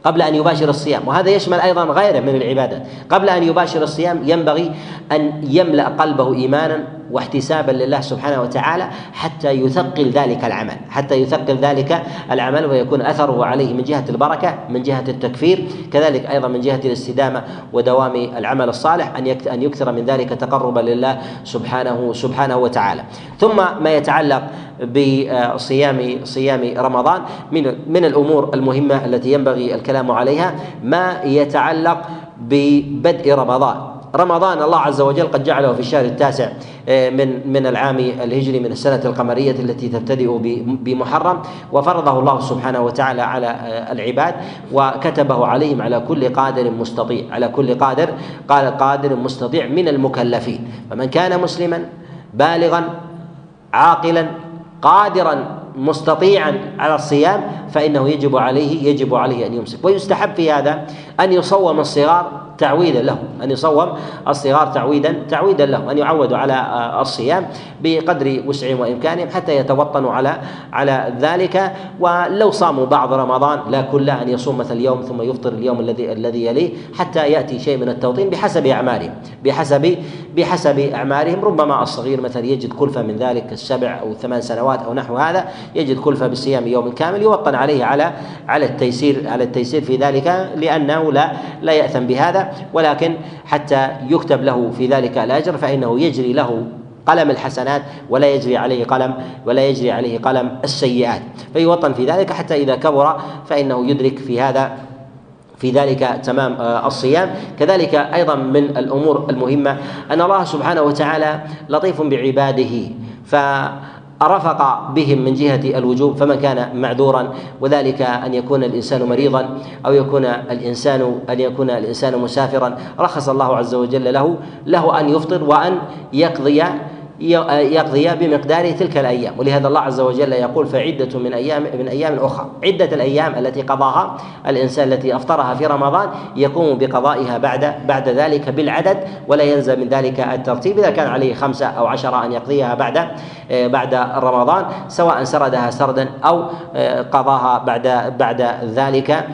قبل أن يباشر الصيام. وهذا يشمل أيضا غيره من العبادات قبل أن يباشر الصيام ينبغي أن يملأ قلبه ايمانا واحتسابا لله سبحانه وتعالى حتى يثقل ذلك العمل حتى يثقل ذلك العمل ويكون أثره عليه من جهة البركة من جهة التكفير كذلك أيضا من جهة الاستدامة ودوام العمل الصالح أن أن يكثر من ذلك تقربا لله سبحانه سبحانه وتعالى. ثم ما يتعلق بصيام صيام رمضان من من الأمور المهمة التي ينبغي الكلام عليها ما يتعلق ببدء رمضان. رمضان الله عز وجل قد جعله في الشهر التاسع آه، من من العام الهجري من السنة القمرية التي تبتدئ بمحرم. وفرضه الله سبحانه وتعالى على آه، العباد وكتبه عليهم على كل قادر مستطيع على كل قادر قال قادر مستطيع من المكلفين. فمن كان مسلما بالغا عاقلا قادرا مستطيعا على الصيام فإنه يجب عليه يجب عليه أن يمسك. ويستحب في هذا أن يصوم الصغار تعويدا له أن يصوم الصغار تعويدا تعويدا له أن يعودوا على آه، الصيام بقدر وسعهم وإمكانهم حتى يتوطنوا على على ذلك. ولو صاموا بعض رمضان لا كله أن يصوم مثلا اليوم ثم يفطر اليوم الذي الذي يليه حتى يأتي شيء من التوطين بحسب أعمارهم بحسب بحسب أعمارهم. ربما الصغير مثلا يجد كلفة من ذلك السبع أو ثمان سنوات أو نحو هذا يجد كلفة بصيام يوم كامل يوطن عليه على على التيسير على التيسير في ذلك لأنه لا لا يأثم بهذا. ولكن حتى يكتب له في ذلك الأجر فإنه يجري له قلم الحسنات ولا يجري عليه قلم ولا يجري عليه قلم السيئات. فيوطن في ذلك حتى إذا كبر فإنه يدرك في هذا في ذلك تمام آه، الصيام. كذلك أيضا من الأمور المهمة أن الله سبحانه وتعالى لطيف بعباده. ف رفق بهم من جهة الوجوب فمن كان معذورا وذلك أن يكون الإنسان مريضا أو يكون الإنسان أن يكون الإنسان مسافرا. رخص الله عز وجل له له أن يفطر وأن يقضي يقضي بمقدار تلك الأيام. ولهذا الله عز وجل يقول فعدة من أيام من أيام أخرى. عدة الأيام التي قضاها الإنسان التي أفطرها في رمضان يقوم بقضائها بعد بعد ذلك بالعدد ولا ينزل من ذلك الترتيب. إذا كان عليه خمسة أو عشرة أن يقضيها بعد بعد رمضان سواء سردها سردا أو قضاها بعد بعد ذلك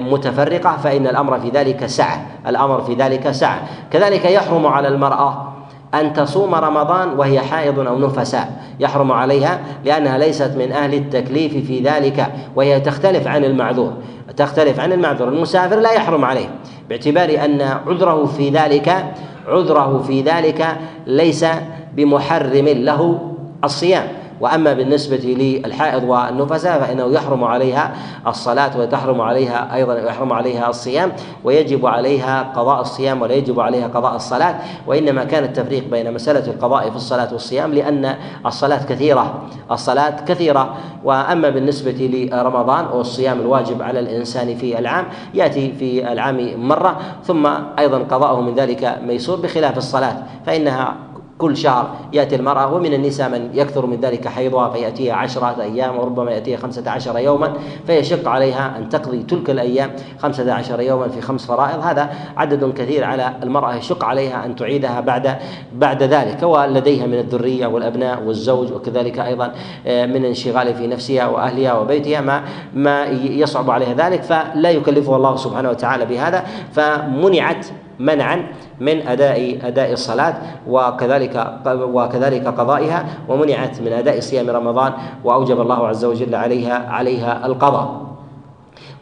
متفرقة فإن الأمر في ذلك سعة. الأمر في ذلك سعة. كذلك يحرم على المرأة أن تصوم رمضان وهي حائض أو نفساء. يحرم عليها لأنها ليست من أهل التكليف في ذلك وهي تختلف عن المعذور. تختلف عن المعذور. المسافر لا يحرم عليه باعتبار أن عذره في ذلك عذره في ذلك ليس بمحرم له الصيام. وأما بالنسبة للحائض والنفساء فإنه يحرم عليها الصلاة وتحرم عليها أيضا يحرم عليها الصيام ويجب عليها قضاء الصيام ولا يجب عليها قضاء الصلاة وإنما كان التفريق بين مسألة القضاء في الصلاة والصيام لأن الصلاة كثيرة الصلاة كثيرة. وأما بالنسبة لرمضان والصيام الواجب على الإنسان في العام يأتي في العام مرة ثم أيضا قضاءه من ذلك ميسور بخلاف الصلاة فإنها كل شهر يأتي المرأة ومن النساء من يكثر من ذلك حيضها فيأتيها عشرة أيام وربما يأتيها خمسة عشر يوما فيشق عليها أن تقضي تلك الأيام خمسة عشر يوما في خمس فرائض. هذا عدد كثير على المرأة يشق عليها أن تعيدها بعد بعد ذلك ولديها من الذرية والأبناء والزوج وكذلك أيضا آه، من انشغال في نفسها وأهلها وبيتها ما ما يصعب عليها ذلك فلا يكلفها الله سبحانه وتعالى بهذا. فمنعت منعا من اداء أداء الصلاة وكذلك وكذلك قضائها ومنعت من أداء صيام رمضان وأوجب الله عز وجل عليها عليها القضاء.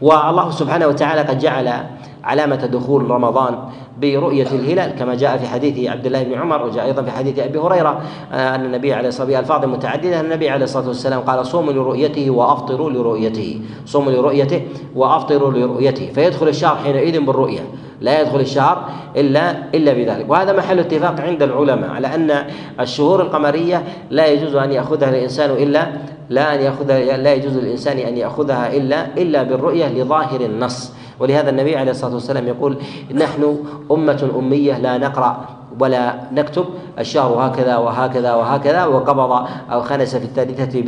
والله سبحانه وتعالى قد جعل علامة دخول رمضان برؤية الهلال كما جاء في حديث عبد الله بن عمر وجاء أيضا في حديث أبي هريرة آه، أن النبي عليه الصلاة والسلام ألفاظ متعددة أن النبي عليه الصلاة والسلام قال صوموا لرؤيته وأفطروا لرؤيته. صوموا لرؤيته وأفطروا لرؤيته. فيدخل الشهر حينئذ بالرؤية. لا يدخل الشهر الا إلا بذلك. وهذا محل اتفاق عند العلماء على أن الشهور القمرية لا يجوز أن يأخذها الإنسان الا لا أن ياخذها لا يجوز للإنسان أن يأخذها الا إلا بالرؤية لظاهر النص. ولهذا النبي عليه الصلاة والسلام يقول نحن أمة أمية لا نقرأ ولا نكتب الشهر هكذا وهكذا وهكذا وقبض أو خنس في الثالثه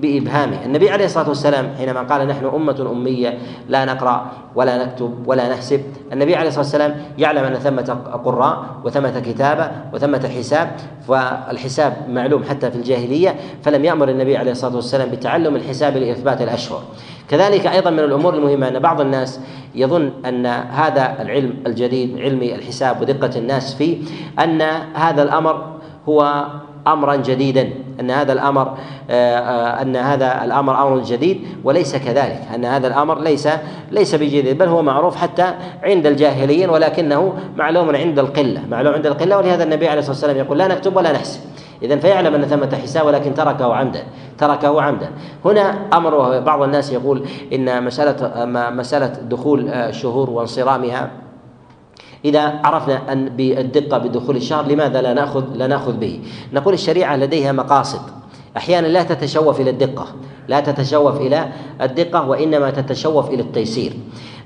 بإبهامه. النبي عليه الصلاة والسلام حينما قال نحن أمة أمية لا نقرأ ولا نكتب ولا نحسب النبي عليه الصلاة والسلام يعلم أن ثمة قراء وثمة كتابة وثمة حساب والحساب معلوم حتى في الجاهلية فلم يأمر النبي عليه الصلاة والسلام بتعلم الحساب لإثبات الأشهر. كذلك أيضا من الأمور المهمة أن بعض الناس يظن أن هذا العلم الجديد علم الحساب ودقة الناس فيه أن هذا الأمر هو امرا جديدا أن هذا الأمر آه، أن هذا الأمر أمر جديد وليس كذلك أن هذا الأمر ليس ليس بجديد بل هو معروف حتى عند الجاهليين ولكنه معلوم عند القلة معلوم عند القلة ولهذا النبي عليه الصلاة والسلام يقول لا نكتب ولا نحسب. إذا فيعلم أن ثمة حساب ولكن تركه عمدا تركه عمدا. هنا أمر بعض الناس يقول إن مسألة مسألة دخول الشهور وانصرامها. إذا عرفنا أن بالدقة بدخول الشهر لماذا لا نأخذ لا نأخذ به؟ نقول الشريعة لديها مقاصد. أحيانا لا تتشوف إلى الدقة لا تتشوف إلى الدقة وإنما تتشوف إلى التيسير.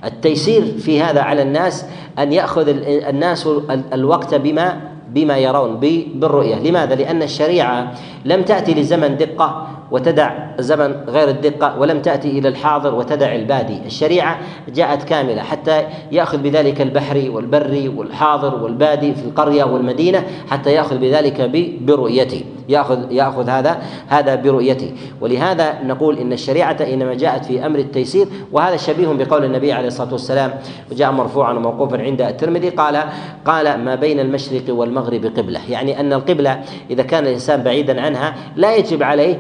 التيسير في هذا على الناس أن يأخذ الناس الوقت بما بما يرون بالرؤية لماذا؟ لأن الشريعة لم تأتي لزمن دقة وتدع زمن غير الدقة ولم تأتي إلى الحاضر وتدع البادي. الشريعة جاءت كاملة حتى يأخذ بذلك البحري والبري والحاضر والبادي في القرية والمدينة حتى يأخذ بذلك برؤيته. يأخذ يأخذ هذا هذا برؤيته. ولهذا نقول إن الشريعة إنما جاءت في أمر التيسير وهذا شبيه بقول النبي عليه الصلاة والسلام وجاء مرفوعا وموقوفا عند الترمذي قال قال ما بين المشرق والمغرب قبلة. يعني أن القبلة إذا كان الإنسان بعيدا عنها لا يجب عليه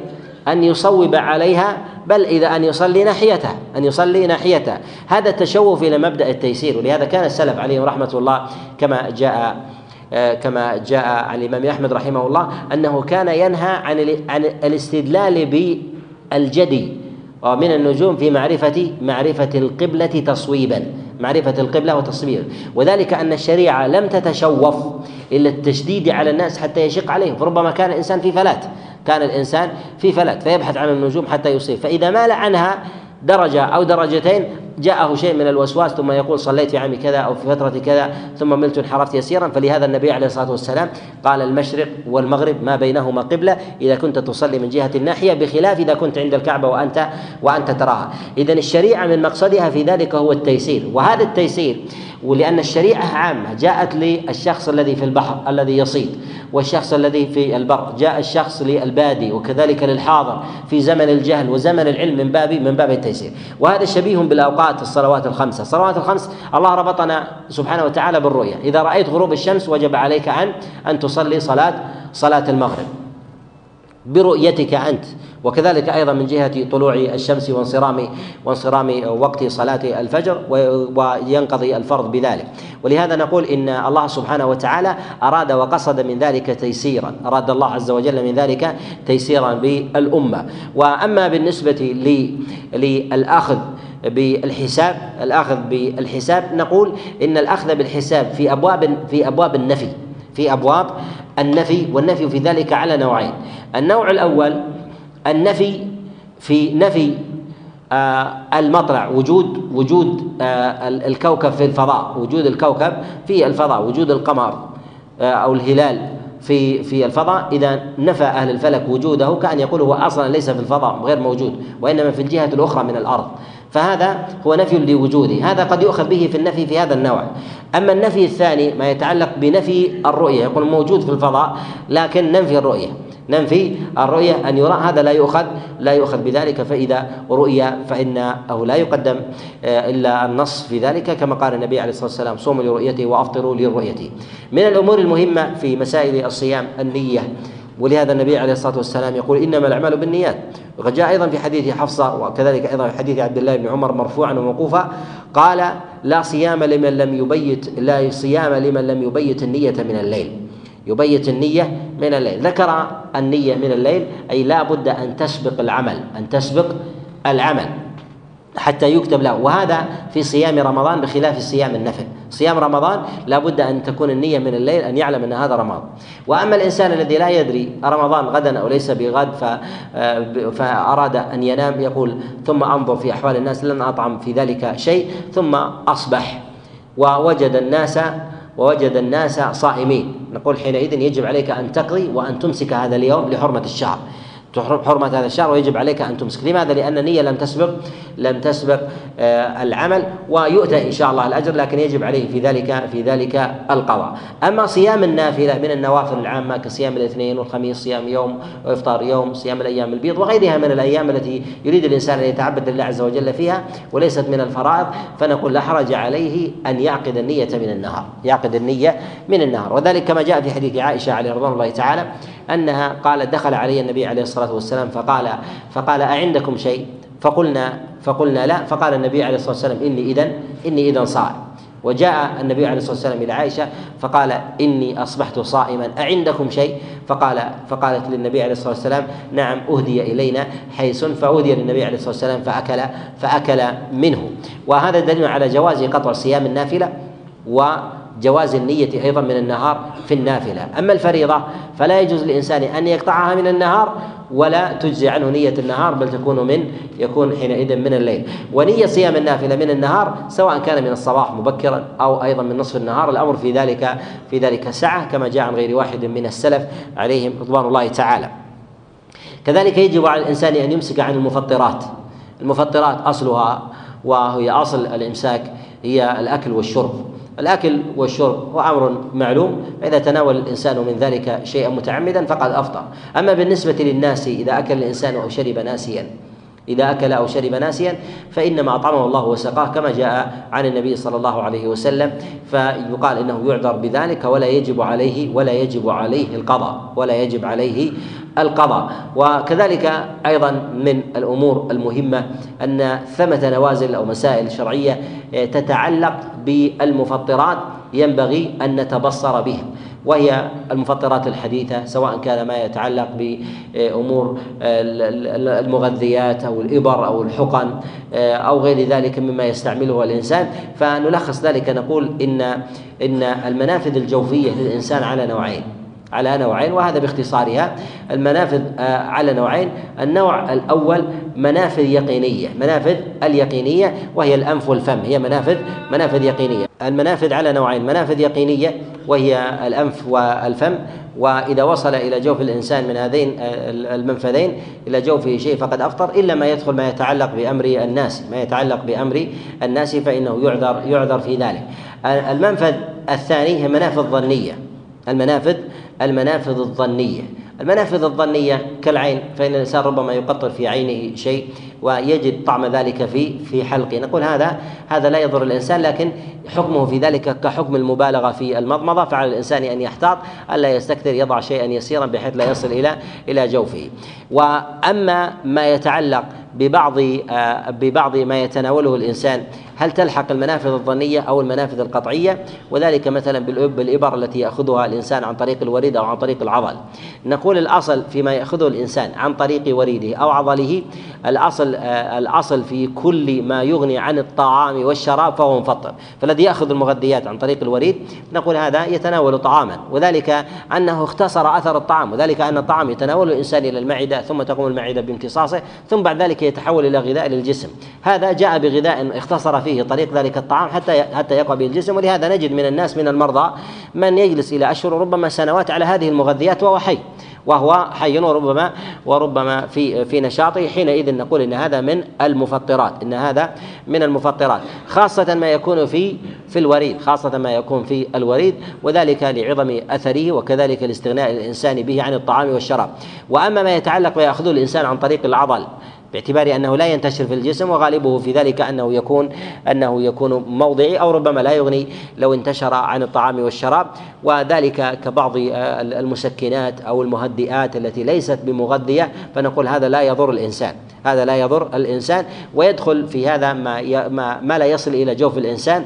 أن يصوب عليها بل إذا أن يصلي ناحيتها أن يصلي ناحيتها. هذا التشوف إلى مبدأ التيسير ولهذا كان السلف عليهم رحمة الله كما جاء آه، كما جاء عن الإمام أحمد رحمه الله أنه كان ينهى عن عن الاستدلال بالجدي ومن النجوم في معرفة معرفة القبلة تصويبا معرفة القبلة وتصويبا. وذلك أن الشريعة لم تتشوف إلا التشديد على الناس حتى يشق عليهم فربما كان الإنسان في فلات. كان الإنسان في فلات فيبحث عن النجوم حتى يصيب. فإذا مال عنها درجة أو درجتين جاءه شيء من الوسواس ثم يقول صليت في عام كذا أو في فترة كذا ثم ملت انحرفت يسيرا فلهذا النبي عليه الصلاة والسلام قال المشرق والمغرب ما بينهما قبلة إذا كنت تصلي من جهة الناحية بخلاف إذا كنت عند الكعبة وأنت وأنت تراها. إذا الشريعة من مقصدها في ذلك هو التيسير. وهذا التيسير ولأن الشريعة عامة جاءت للشخص الذي في البحر الذي يصيد والشخص الذي في البر جاء الشخص للبادي وكذلك للحاضر في زمن الجهل وزمن العلم من باب من باب التيسير. وهذا شبيه بالأوقات الصلوات الخمسة. الصلوات الخمس الله ربطنا سبحانه وتعالى بالرؤية إذا رأيت غروب الشمس وجب عليك أن أن تصلي صلاة صلاة المغرب. برؤيتك أنت. وكذلك أيضا من جهة طلوع الشمس وانصرام وانصرام وقت صلاة الفجر وينقضي الفرض بذلك. ولهذا نقول إن الله سبحانه وتعالى أراد وقصد من ذلك تيسيرا. أراد الله عز وجل من ذلك تيسيرا بالامه وأما بالنسبة للأخذ بالحساب الأخذ بالحساب. نقول إن الأخذ بالحساب في أبواب في أبواب النفي في أبواب النفي والنفي في ذلك على نوعين. النوع الأول النفي في نفي آه المطلع وجود وجود آه الكوكب في الفضاء وجود الكوكب في الفضاء وجود القمر آه أو الهلال في في الفضاء. إذا نفى أهل الفلك وجوده كأن يقول هو أصلا ليس في الفضاء غير موجود وإنما في الجهة الأخرى من الأرض. فهذا هو نفي لوجوده هذا قد يؤخذ به في النفي في هذا النوع. أما النفي الثاني ما يتعلق بنفي الرؤية يقول موجود في الفضاء لكن ننفي الرؤية. ننفي الرؤية أن يرى هذا لا يؤخذ لا يؤخذ بذلك فإذا رؤي فإنه لا يقدم آه، إلا النص في ذلك. كما قال النبي عليه الصلاة والسلام صوموا لرؤيته وأفطروا لرؤيته من الأمور المهمة في مسائل الصيام النية. ولهذا النبي عليه الصلاة والسلام يقول إنما الأعمال بالنيات. وقد جاء أيضا في حديث حفصة وكذلك أيضا في حديث عبد الله بن عمر مرفوعا وموقوفا. قال لا صيام لمن لم يبيت لا صيام لمن لم يبيت النية من الليل. يبيت النية من الليل. ذكر النية من الليل أي لا بد أن تسبق العمل أن تسبق العمل. حتى يكتب له. وهذا في صيام رمضان بخلاف صيام النفل. صيام رمضان لابد أن تكون النية من الليل أن يعلم أن هذا رمضان. وأما الإنسان الذي لا يدري رمضان غدا أو ليس بغد فأراد أن ينام يقول ثم أنظر في أحوال الناس لن أطعم في ذلك شيء. ثم أصبح. ووجد الناس ووجد الناس صائمين. نقول حينئذ يجب عليك أن تقضي وأن تمسك هذا اليوم لحرمة الشهر. حرمة هذا الشهر ويجب عليك أن تمسك. لماذا؟ لأن النية لم تسبق لم تسبق آه، العمل ويؤتى إن شاء الله الأجر لكن يجب عليه في ذلك في ذلك القضاء. أما صيام النافلة من النوافل العامة كصيام الاثنين والخميس صيام يوم وإفطار يوم صيام الأيام البيض وغيرها من الأيام التي يريد الإنسان أن يتعبد لله عز وجل فيها وليست من الفرائض فنقول لا حرج عليه أن يعقد النية من النهار يعقد النية من النهار. وذلك كما جاء في حديث عائشة عليه رضوان الله تعالى أنها قالت دخل علي النبي عليه الصلاة والسلام فقال فقال أعندكم شيء؟ فقلنا فقلنا لا. فقال النبي عليه الصلاة والسلام إني إذا إني إذا صائم. وجاء النبي عليه الصلاة والسلام إلى عائشة فقال إني أصبحت صائما. أعندكم شيء؟ فقال فقالت للنبي عليه الصلاة والسلام نعم أهدي إلينا حيث فأهدي للنبي عليه الصلاة والسلام فأكل فأكل منه. وهذا دليل على جواز قطع صيام النافلة و جواز النية أيضا من النهار في النافلة. أما الفريضة فلا يجوز للإنسان أن يقطعها من النهار ولا تجزي عنه نية النهار بل تكون من يكون حينئذ من الليل. ونية صيام النافلة من النهار سواء كان من الصباح مبكرا أو أيضا من نصف النهار الأمر في ذلك في ذلك سعة كما جاء عن غير واحد من السلف عليهم رضوان الله تعالى. كذلك يجب على الإنسان أن يمسك عن المفطرات. المفطرات أصلها وهي أصل الإمساك هي الأكل والشرب. الأكل والشرب هو أمر معلوم. فإذا تناول الإنسان من ذلك شيئا متعمدا فقد أفطر. أما بالنسبة للناس إذا أكل الإنسان أو شرب ناسيا إذا أكل أو شرب ناسيا فإنما أطعمه الله وسقاه كما جاء عن النبي صلى الله عليه وسلم فيقال إنه يعذر بذلك ولا يجب عليه ولا يجب عليه القضاء ولا يجب عليه القضاء. وكذلك أيضا من الأمور المهمة أن ثمة نوازل أو مسائل شرعية تتعلق بالمفطرات ينبغي أن نتبصر بها وهي المفطرات الحديثة سواء كان ما يتعلق بأمور المغذيات أو الإبر أو الحقن أو غير ذلك مما يستعمله الإنسان. فنلخص ذلك نقول إن إن المنافذ الجوفية للإنسان على نوعين. على نوعين وهذا باختصارها. المنافذ آه، على نوعين. النوع الأول منافذ يقينية منافذ اليقينية وهي الأنف والفم. هي منافذ منافذ يقينية. المنافذ على نوعين منافذ يقينية وهي الأنف والفم. وإذا وصل إلى جوف الإنسان من هذين آه، المنفذين إلى جوفه شيء فقد أفطر إلا ما يدخل ما يتعلق بأمر الناس ما يتعلق بأمر الناس فإنه يعذر يعذر في ذلك. المنفذ الثاني هي منافذ ظنية. المنافذ المنافذ الظنية. المنافذ الظنية كالعين فإن الإنسان ربما يقطر في عينه شيء ويجد طعم ذلك في في حلقه. نقول هذا هذا لا يضر الإنسان لكن حكمه في ذلك كحكم المبالغة في المضمضة. فعلى الإنسان أن يحتاط ألا يستكثر يضع شيئا يسيرا بحيث لا يصل إلى إلى جوفه. وأما ما يتعلق ببعض آه، ببعض ما يتناوله الإنسان هل تلحق المنافذ الظنية أو المنافذ القطعية؟ وذلك مثلا بالإبر التي يأخذها الإنسان عن طريق الوريد أو عن طريق العضل. نقول الأصل فيما يأخذه الإنسان عن طريق وريده أو عضله الأصل آه، الأصل في كل ما يغني عن الطعام والشراب فهو مفطر. فالذي يأخذ المغذيات عن طريق الوريد نقول هذا يتناول طعاما. وذلك أنه اختصر أثر الطعام. وذلك أن الطعام يتناول الإنسان إلى المعدة ثم تقوم المعدة بامتصاصه ثم بعد ذلك يتحول إلى غذاء للجسم. هذا جاء بغذاء اختصر فيه طريق ذلك الطعام حتى حتى يقوى به الجسم ولهذا نجد من الناس من المرضى من يجلس إلى أشهر ربما سنوات على هذه المغذيات وهو حي وهو حي وربما وربما في في نشاطه حينئذ نقول إن هذا من المفطرات إن هذا من المفطرات خاصة ما يكون في في الوريد خاصة ما يكون في الوريد وذلك لعظم أثره وكذلك لاستغناء الإنسان به عن الطعام والشراب. وأما ما يتعلق وياخذه الإنسان عن طريق العضل باعتبار أنه لا ينتشر في الجسم وغالبه في ذلك أنه يكون أنه يكون موضعي أو ربما لا يغني لو انتشر عن الطعام والشراب. وذلك كبعض المسكنات أو المهدئات التي ليست بمغذية فنقول هذا لا يضر الإنسان. هذا لا يضر الإنسان ويدخل في هذا ما ما, ما لا يصل إلى جوف الإنسان.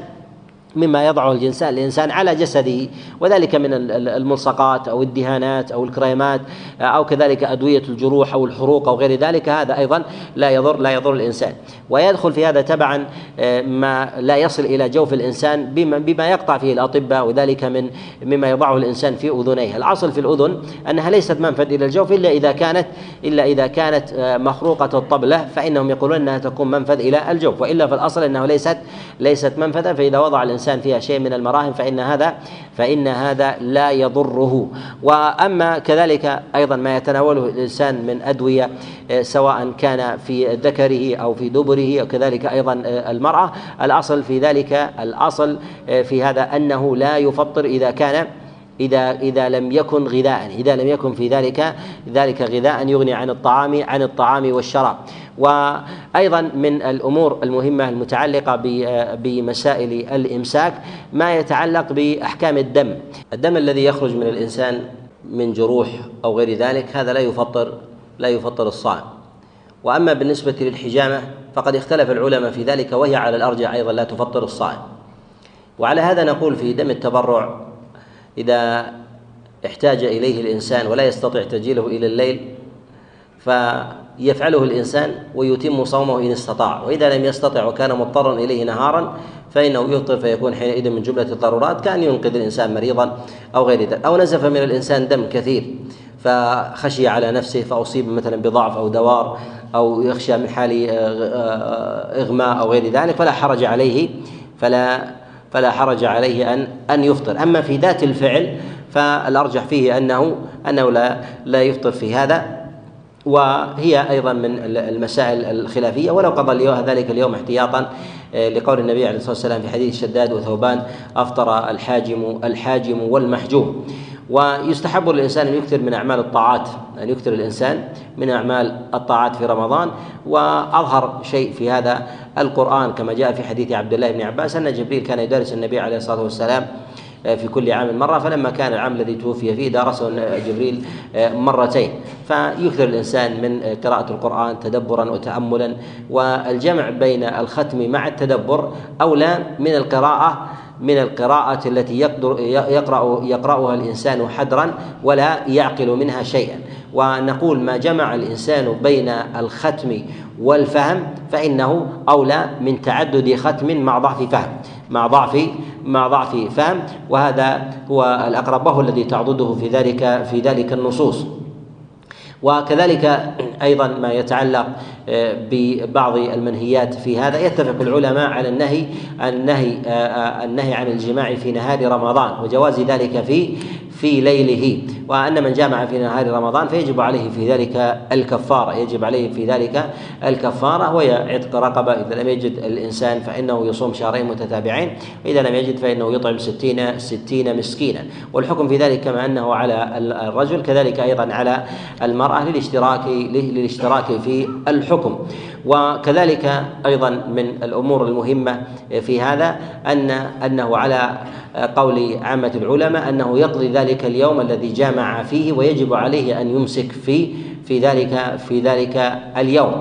مما يضعه الإنسان الإنسان على جسده. وذلك من الملصقات أو الدهانات أو الكريمات أو كذلك أدوية الجروح أو الحروق أو غير ذلك. هذا أيضا لا يضر لا يضر الإنسان. ويدخل في هذا تبعا آه، ما لا يصل إلى جوف الإنسان بما, بما يقطع فيه الأطباء وذلك من مما يضعه الإنسان في أذنيه. الأصل في الأذن أنها ليست منفذ إلى الجوف إلا إذا كانت إلا إذا كانت آه، مخروقة الطبلة فإنهم يقولون أنها تكون منفذ إلى الجوف. وإلا في الأصل أنه ليست ليست منفذا فإذا وضع الإنسان الإنسان فيها شيء من المراهم فإن هذا فإن هذا لا يضره. وأما كذلك أيضا ما يتناوله الإنسان من أدوية آه، سواء كان في ذكره أو في دبره وكذلك أيضا آه، المرأة. الأصل في ذلك الأصل آه، في هذا أنه لا يفطر إذا كان إذا إذا لم يكن غذاء إذا لم يكن في ذلك ذلك غذاء يغني عن الطعام عن الطعام والشراب. وأيضا من الأمور المهمة المتعلقة بمسائل الإمساك ما يتعلق بأحكام الدم. الدم الذي يخرج من الإنسان من جروح أو غير ذلك هذا لا يفطر لا يفطر الصائم. وأما بالنسبة للحجامة فقد اختلف العلماء في ذلك وهي على الأرجح أيضا لا تفطر الصائم. وعلى هذا نقول في دم التبرع إذا احتاج إليه الإنسان ولا يستطيع تجيله إلى الليل فيفعله الإنسان ويتم صومه إن استطاع. وإذا لم يستطع وكان مضطرا إليه نهارا فإنه يفطر فيكون حينئذ من جملة الضرورات كأن ينقذ الإنسان مريضا أو غير ذلك. أو نزف من الإنسان دم كثير فخشي على نفسه فأصيب مثلا بضعف أو دوار أو يخشى من حال آه، آه، إغماء أو غير ذلك فلا حرج عليه فلا فلا حرج عليه أن أن يفطر. أما في ذات الفعل فالأرجح فيه أنه أنه لا لا يفطر في هذا. وهي أيضا من المسائل الخلافية. ولو قضى ذلك اليوم احتياطا آه، لقول النبي عليه الصلاة والسلام في حديث شداد وثوبان أفطر الحاجم الحاجم والمحجوم. ويستحب للانسان أن يكثر من أعمال الطاعات أن يكثر الإنسان من أعمال الطاعات في رمضان. وأظهر شيء في هذا القرآن كما جاء في حديث عبد الله بن عباس أن جبريل كان يدرس النبي عليه الصلاة والسلام آه، في كل عام مرة فلما كان العام الذي توفي فيه درسه جبريل آه، مرتين. فيكثر الإنسان من قراءة القرآن تدبرا وتأملا. والجمع بين الختم مع التدبر أولى من القراءة من القراءة التي يقدر يقرأ يقرأها الإنسان حدرا ولا يعقل منها شيئا. ونقول ما جمع الإنسان بين الختم والفهم فإنه أولى من تعدد ختم مع ضعف فهم. مع ضعف مع ضعف فهم. وهذا هو الأقرب وهو الذي تعضده في ذلك في ذلك النصوص. وكذلك أيضا ما يتعلق ببعض المنهيات في هذا. يتفق العلماء على النهي النهي آه، آه، النهي عن الجماع في نهار رمضان وجواز ذلك في في ليله. وأن من جامع في نهار رمضان فيجب عليه في ذلك الكفارة يجب عليه في ذلك الكفارة وهي عتق رقبة. إذا لم يجد الإنسان فإنه يصوم شهرين متتابعين وإذا لم يجد فإنه يطعم ستين ستين مسكينا. والحكم في ذلك كما أنه على الرجل كذلك أيضا على المرأة للاشتراك للاشتراك في الحكم. وكذلك أيضا من الأمور المهمة في هذا أن أنه على قول عامة العلماء أنه يقضي ذلك اليوم الذي جامع فيه ويجب عليه أن يمسك في في ذلك في ذلك اليوم.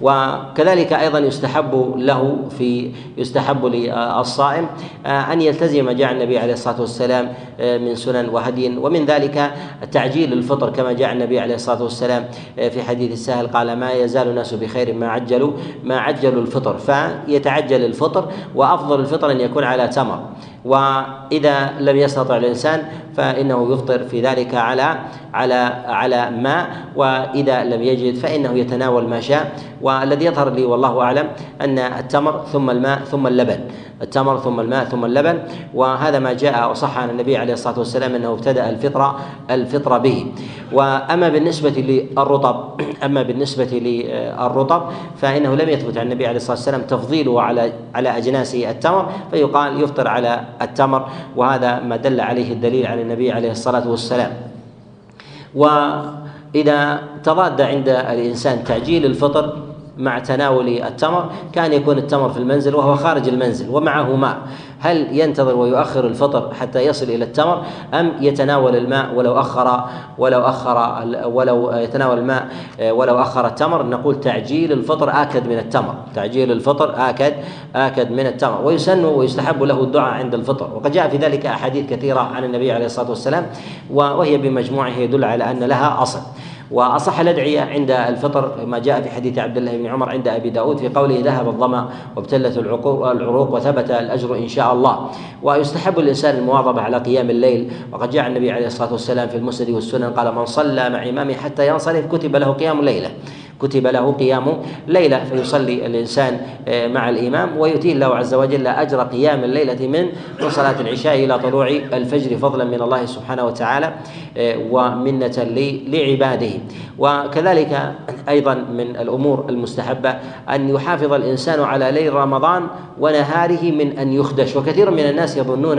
وكذلك أيضا يستحب له في يستحب للصائم آه، أن يلتزم جاء النبي عليه الصلاة والسلام آه، من سنن وهدي. ومن ذلك تعجيل الفطر كما جاء النبي عليه الصلاة والسلام آه، في حديث السهل قال ما يزال الناس بخير ما عجلوا ما عجلوا الفطر. فيتعجل الفطر وأفضل الفطر أن يكون على تمر. وإذا لم يستطع الإنسان فإنه يفطر في ذلك على على على ماء وإذا لم يجد فإنه يتناول ما شاء. والذي يظهر لي والله أعلم أن التمر ثم الماء ثم اللبن. التمر ثم الماء ثم اللبن. وهذا ما جاء وصح عن النبي عليه الصلاة والسلام أنه ابتدأ الفطرة الفطرة به. وأما بالنسبة للرطب أما بالنسبة للرطب فإنه لم يثبت عن النبي عليه الصلاة والسلام تفضيله على على اجناس التمر فيقال يفطر على التمر. وهذا ما دل عليه الدليل عن النبي عليه الصلاة والسلام. وإذا تضاد عند الإنسان تعجيل الفطر مع تناول التمر كان يكون التمر في المنزل وهو خارج المنزل ومعه ماء هل ينتظر ويؤخر الفطر حتى يصل إلى التمر أم يتناول الماء ولو أخر ولو أخر ولو يتناول الماء ولو أخر التمر؟ نقول تعجيل الفطر آكد من التمر. تعجيل الفطر آكد آكد من التمر. ويسن ويستحب له الدعاء عند الفطر. وقد جاء في ذلك أحاديث كثيرة عن النبي عليه الصلاة والسلام وهي بمجموعها يدل على أن لها أصل. وأصح الأدعية عند الفطر ما جاء في حديث عبد الله بن عمر عند أبي داود في قوله ذهب الظمأ وابتلت العروق وثبت الأجر إن شاء الله. ويستحب الإنسان المواظبة على قيام الليل. وقد جاء النبي عليه الصلاة والسلام في المسند والسنن قال من صلى مع إمامه حتى ينصرف كتب له قيام ليلة. كتب له قيام ليلة فيصلي الإنسان آه، مع الإمام ويؤتيه الله عز وجل أجر قيام الليلة من من صلاة العشاء إلى طلوع الفجر فضلا من الله سبحانه وتعالى آه، ومنة لعباده. وكذلك أيضا من الأمور المستحبة أن يحافظ الإنسان على ليل رمضان ونهاره من أن يخدش. وكثير من الناس يظنون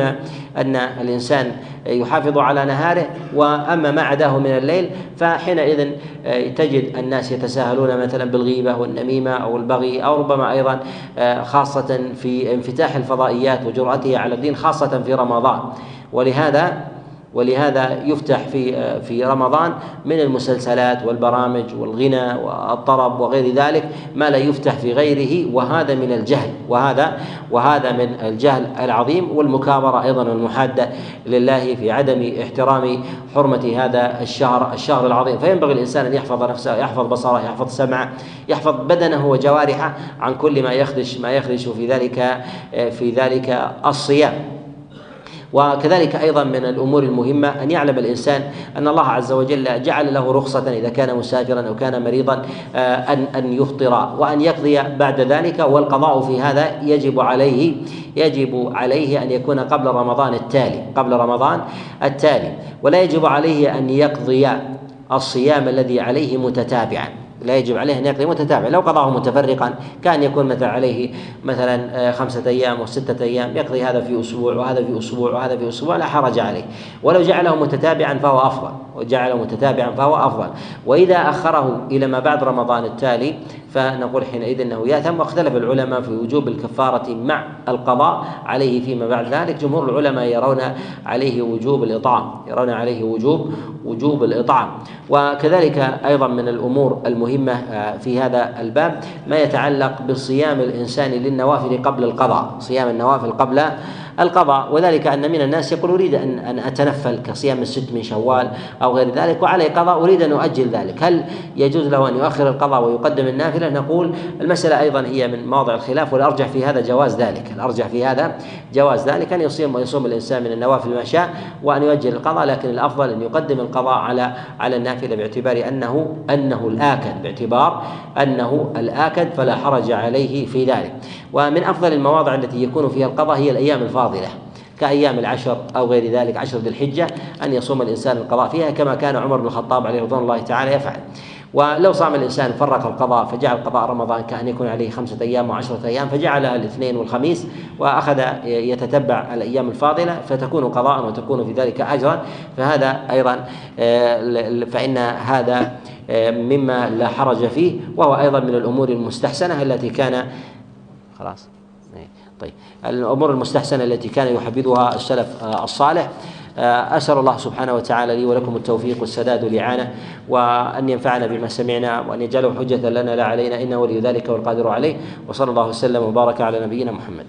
أن الإنسان يحافظ على نهاره وأما ما عداه من الليل فحينئذ آه، تجد الناس يتساهلون مثلا بالغيبة والنميمة أو البغي أو ربما أيضا آه، خاصة في انفتاح الفضائيات وجرأتها على الدين خاصة في رمضان. ولهذا ولهذا يفتح في في رمضان من المسلسلات والبرامج والغنى والطرب وغير ذلك ما لا يفتح في غيره وهذا من الجهل وهذا وهذا من الجهل العظيم والمكابرة أيضا والمحاده لله في عدم احترام حرمة هذا الشهر الشهر العظيم. فينبغي الإنسان أن يحفظ نفسه يحفظ بصره يحفظ سمعه يحفظ بدنه وجوارحه عن كل ما يخدش ما يخدش في ذلك في ذلك الصيام. وكذلك أيضا من الأمور المهمة أن يعلم الإنسان أن الله عز وجل جعل له رخصة إذا كان مسافرا أو كان مريضا آه، أن أن يفطر وأن يقضي بعد ذلك والقضاء في هذا يجب عليه يجب عليه أن يكون قبل رمضان التالي قبل رمضان التالي ولا يجب عليه أن يقضي الصيام الذي عليه متتابعا. لا يجب عليه أن يقضي متتابع. لو قضاه متفرقا كان يكون مثلا عليه مثلا آه، خمسة أيام وسته أيام يقضي هذا في أسبوع وهذا في أسبوع وهذا في أسبوع لا حرج عليه. ولو جعله متتابعا فهو أفضل. وجعله متتابعا فهو أفضل. وإذا أخره إلى ما بعد رمضان التالي فنقول حينئذ أنه يأثم واختلف العلماء في وجوب الكفارة مع القضاء عليه فيما بعد ذلك. جمهور العلماء يرون عليه وجوب الإطعام يرون عليه وجوب وجوب الإطعام. وكذلك أيضا من الأمور المهمة آه، في هذا الباب ما يتعلق بصيام الإنسان للنوافل قبل القضاء. صيام النوافل قبل القضاء. وذلك أن من الناس يقول أريد ان أن أتنفل كصيام الست من شوال أو غير ذلك وعلي قضاء أريد أن أؤجل ذلك. هل يجوز له أن يؤخر القضاء ويقدم النافلة؟ نقول المسألة أيضا هي من مواضع الخلاف والأرجح في هذا جواز ذلك. الأرجح في هذا جواز ذلك أن يصيم ويصوم الإنسان من النوافل ما شاء وأن يؤجل القضاء لكن الأفضل أن يقدم القضاء على على النافلة باعتبار انه أنه الآكد باعتبار أنه الآكد فلا حرج عليه في ذلك. ومن أفضل المواضع التي يكون فيها القضاء هي الأيام الفاضلة كأيام العشر أو غير ذلك عشر ذي الحجة أن يصوم الإنسان القضاء فيها كما كان عمر بن الخطاب عليه رضوان الله تعالى يفعل. ولو صام الإنسان فرق القضاء فجعل قضاء رمضان كأن يكون عليه خمسة أيام وعشرة أيام فجعلها الاثنين والخميس وأخذ يتتبع الأيام الفاضلة فتكون قضاء وتكون في ذلك أجرا. فهذا أيضا آه، فإن هذا آه، مما لا حرج فيه وهو أيضا من الأمور المستحسنة التي كان خلاص. إيه، طيب. الأمور المستحسنة التي كان يحبذها السلف آه، الصالح آه، أسأل الله سبحانه وتعالى لي ولكم التوفيق والسداد والإعانة وأن ينفعنا بما سمعنا وأن يجعله حجة لنا لا علينا إنه ولي ذلك والقادر عليه وصلى الله وسلم وبارك على نبينا محمد.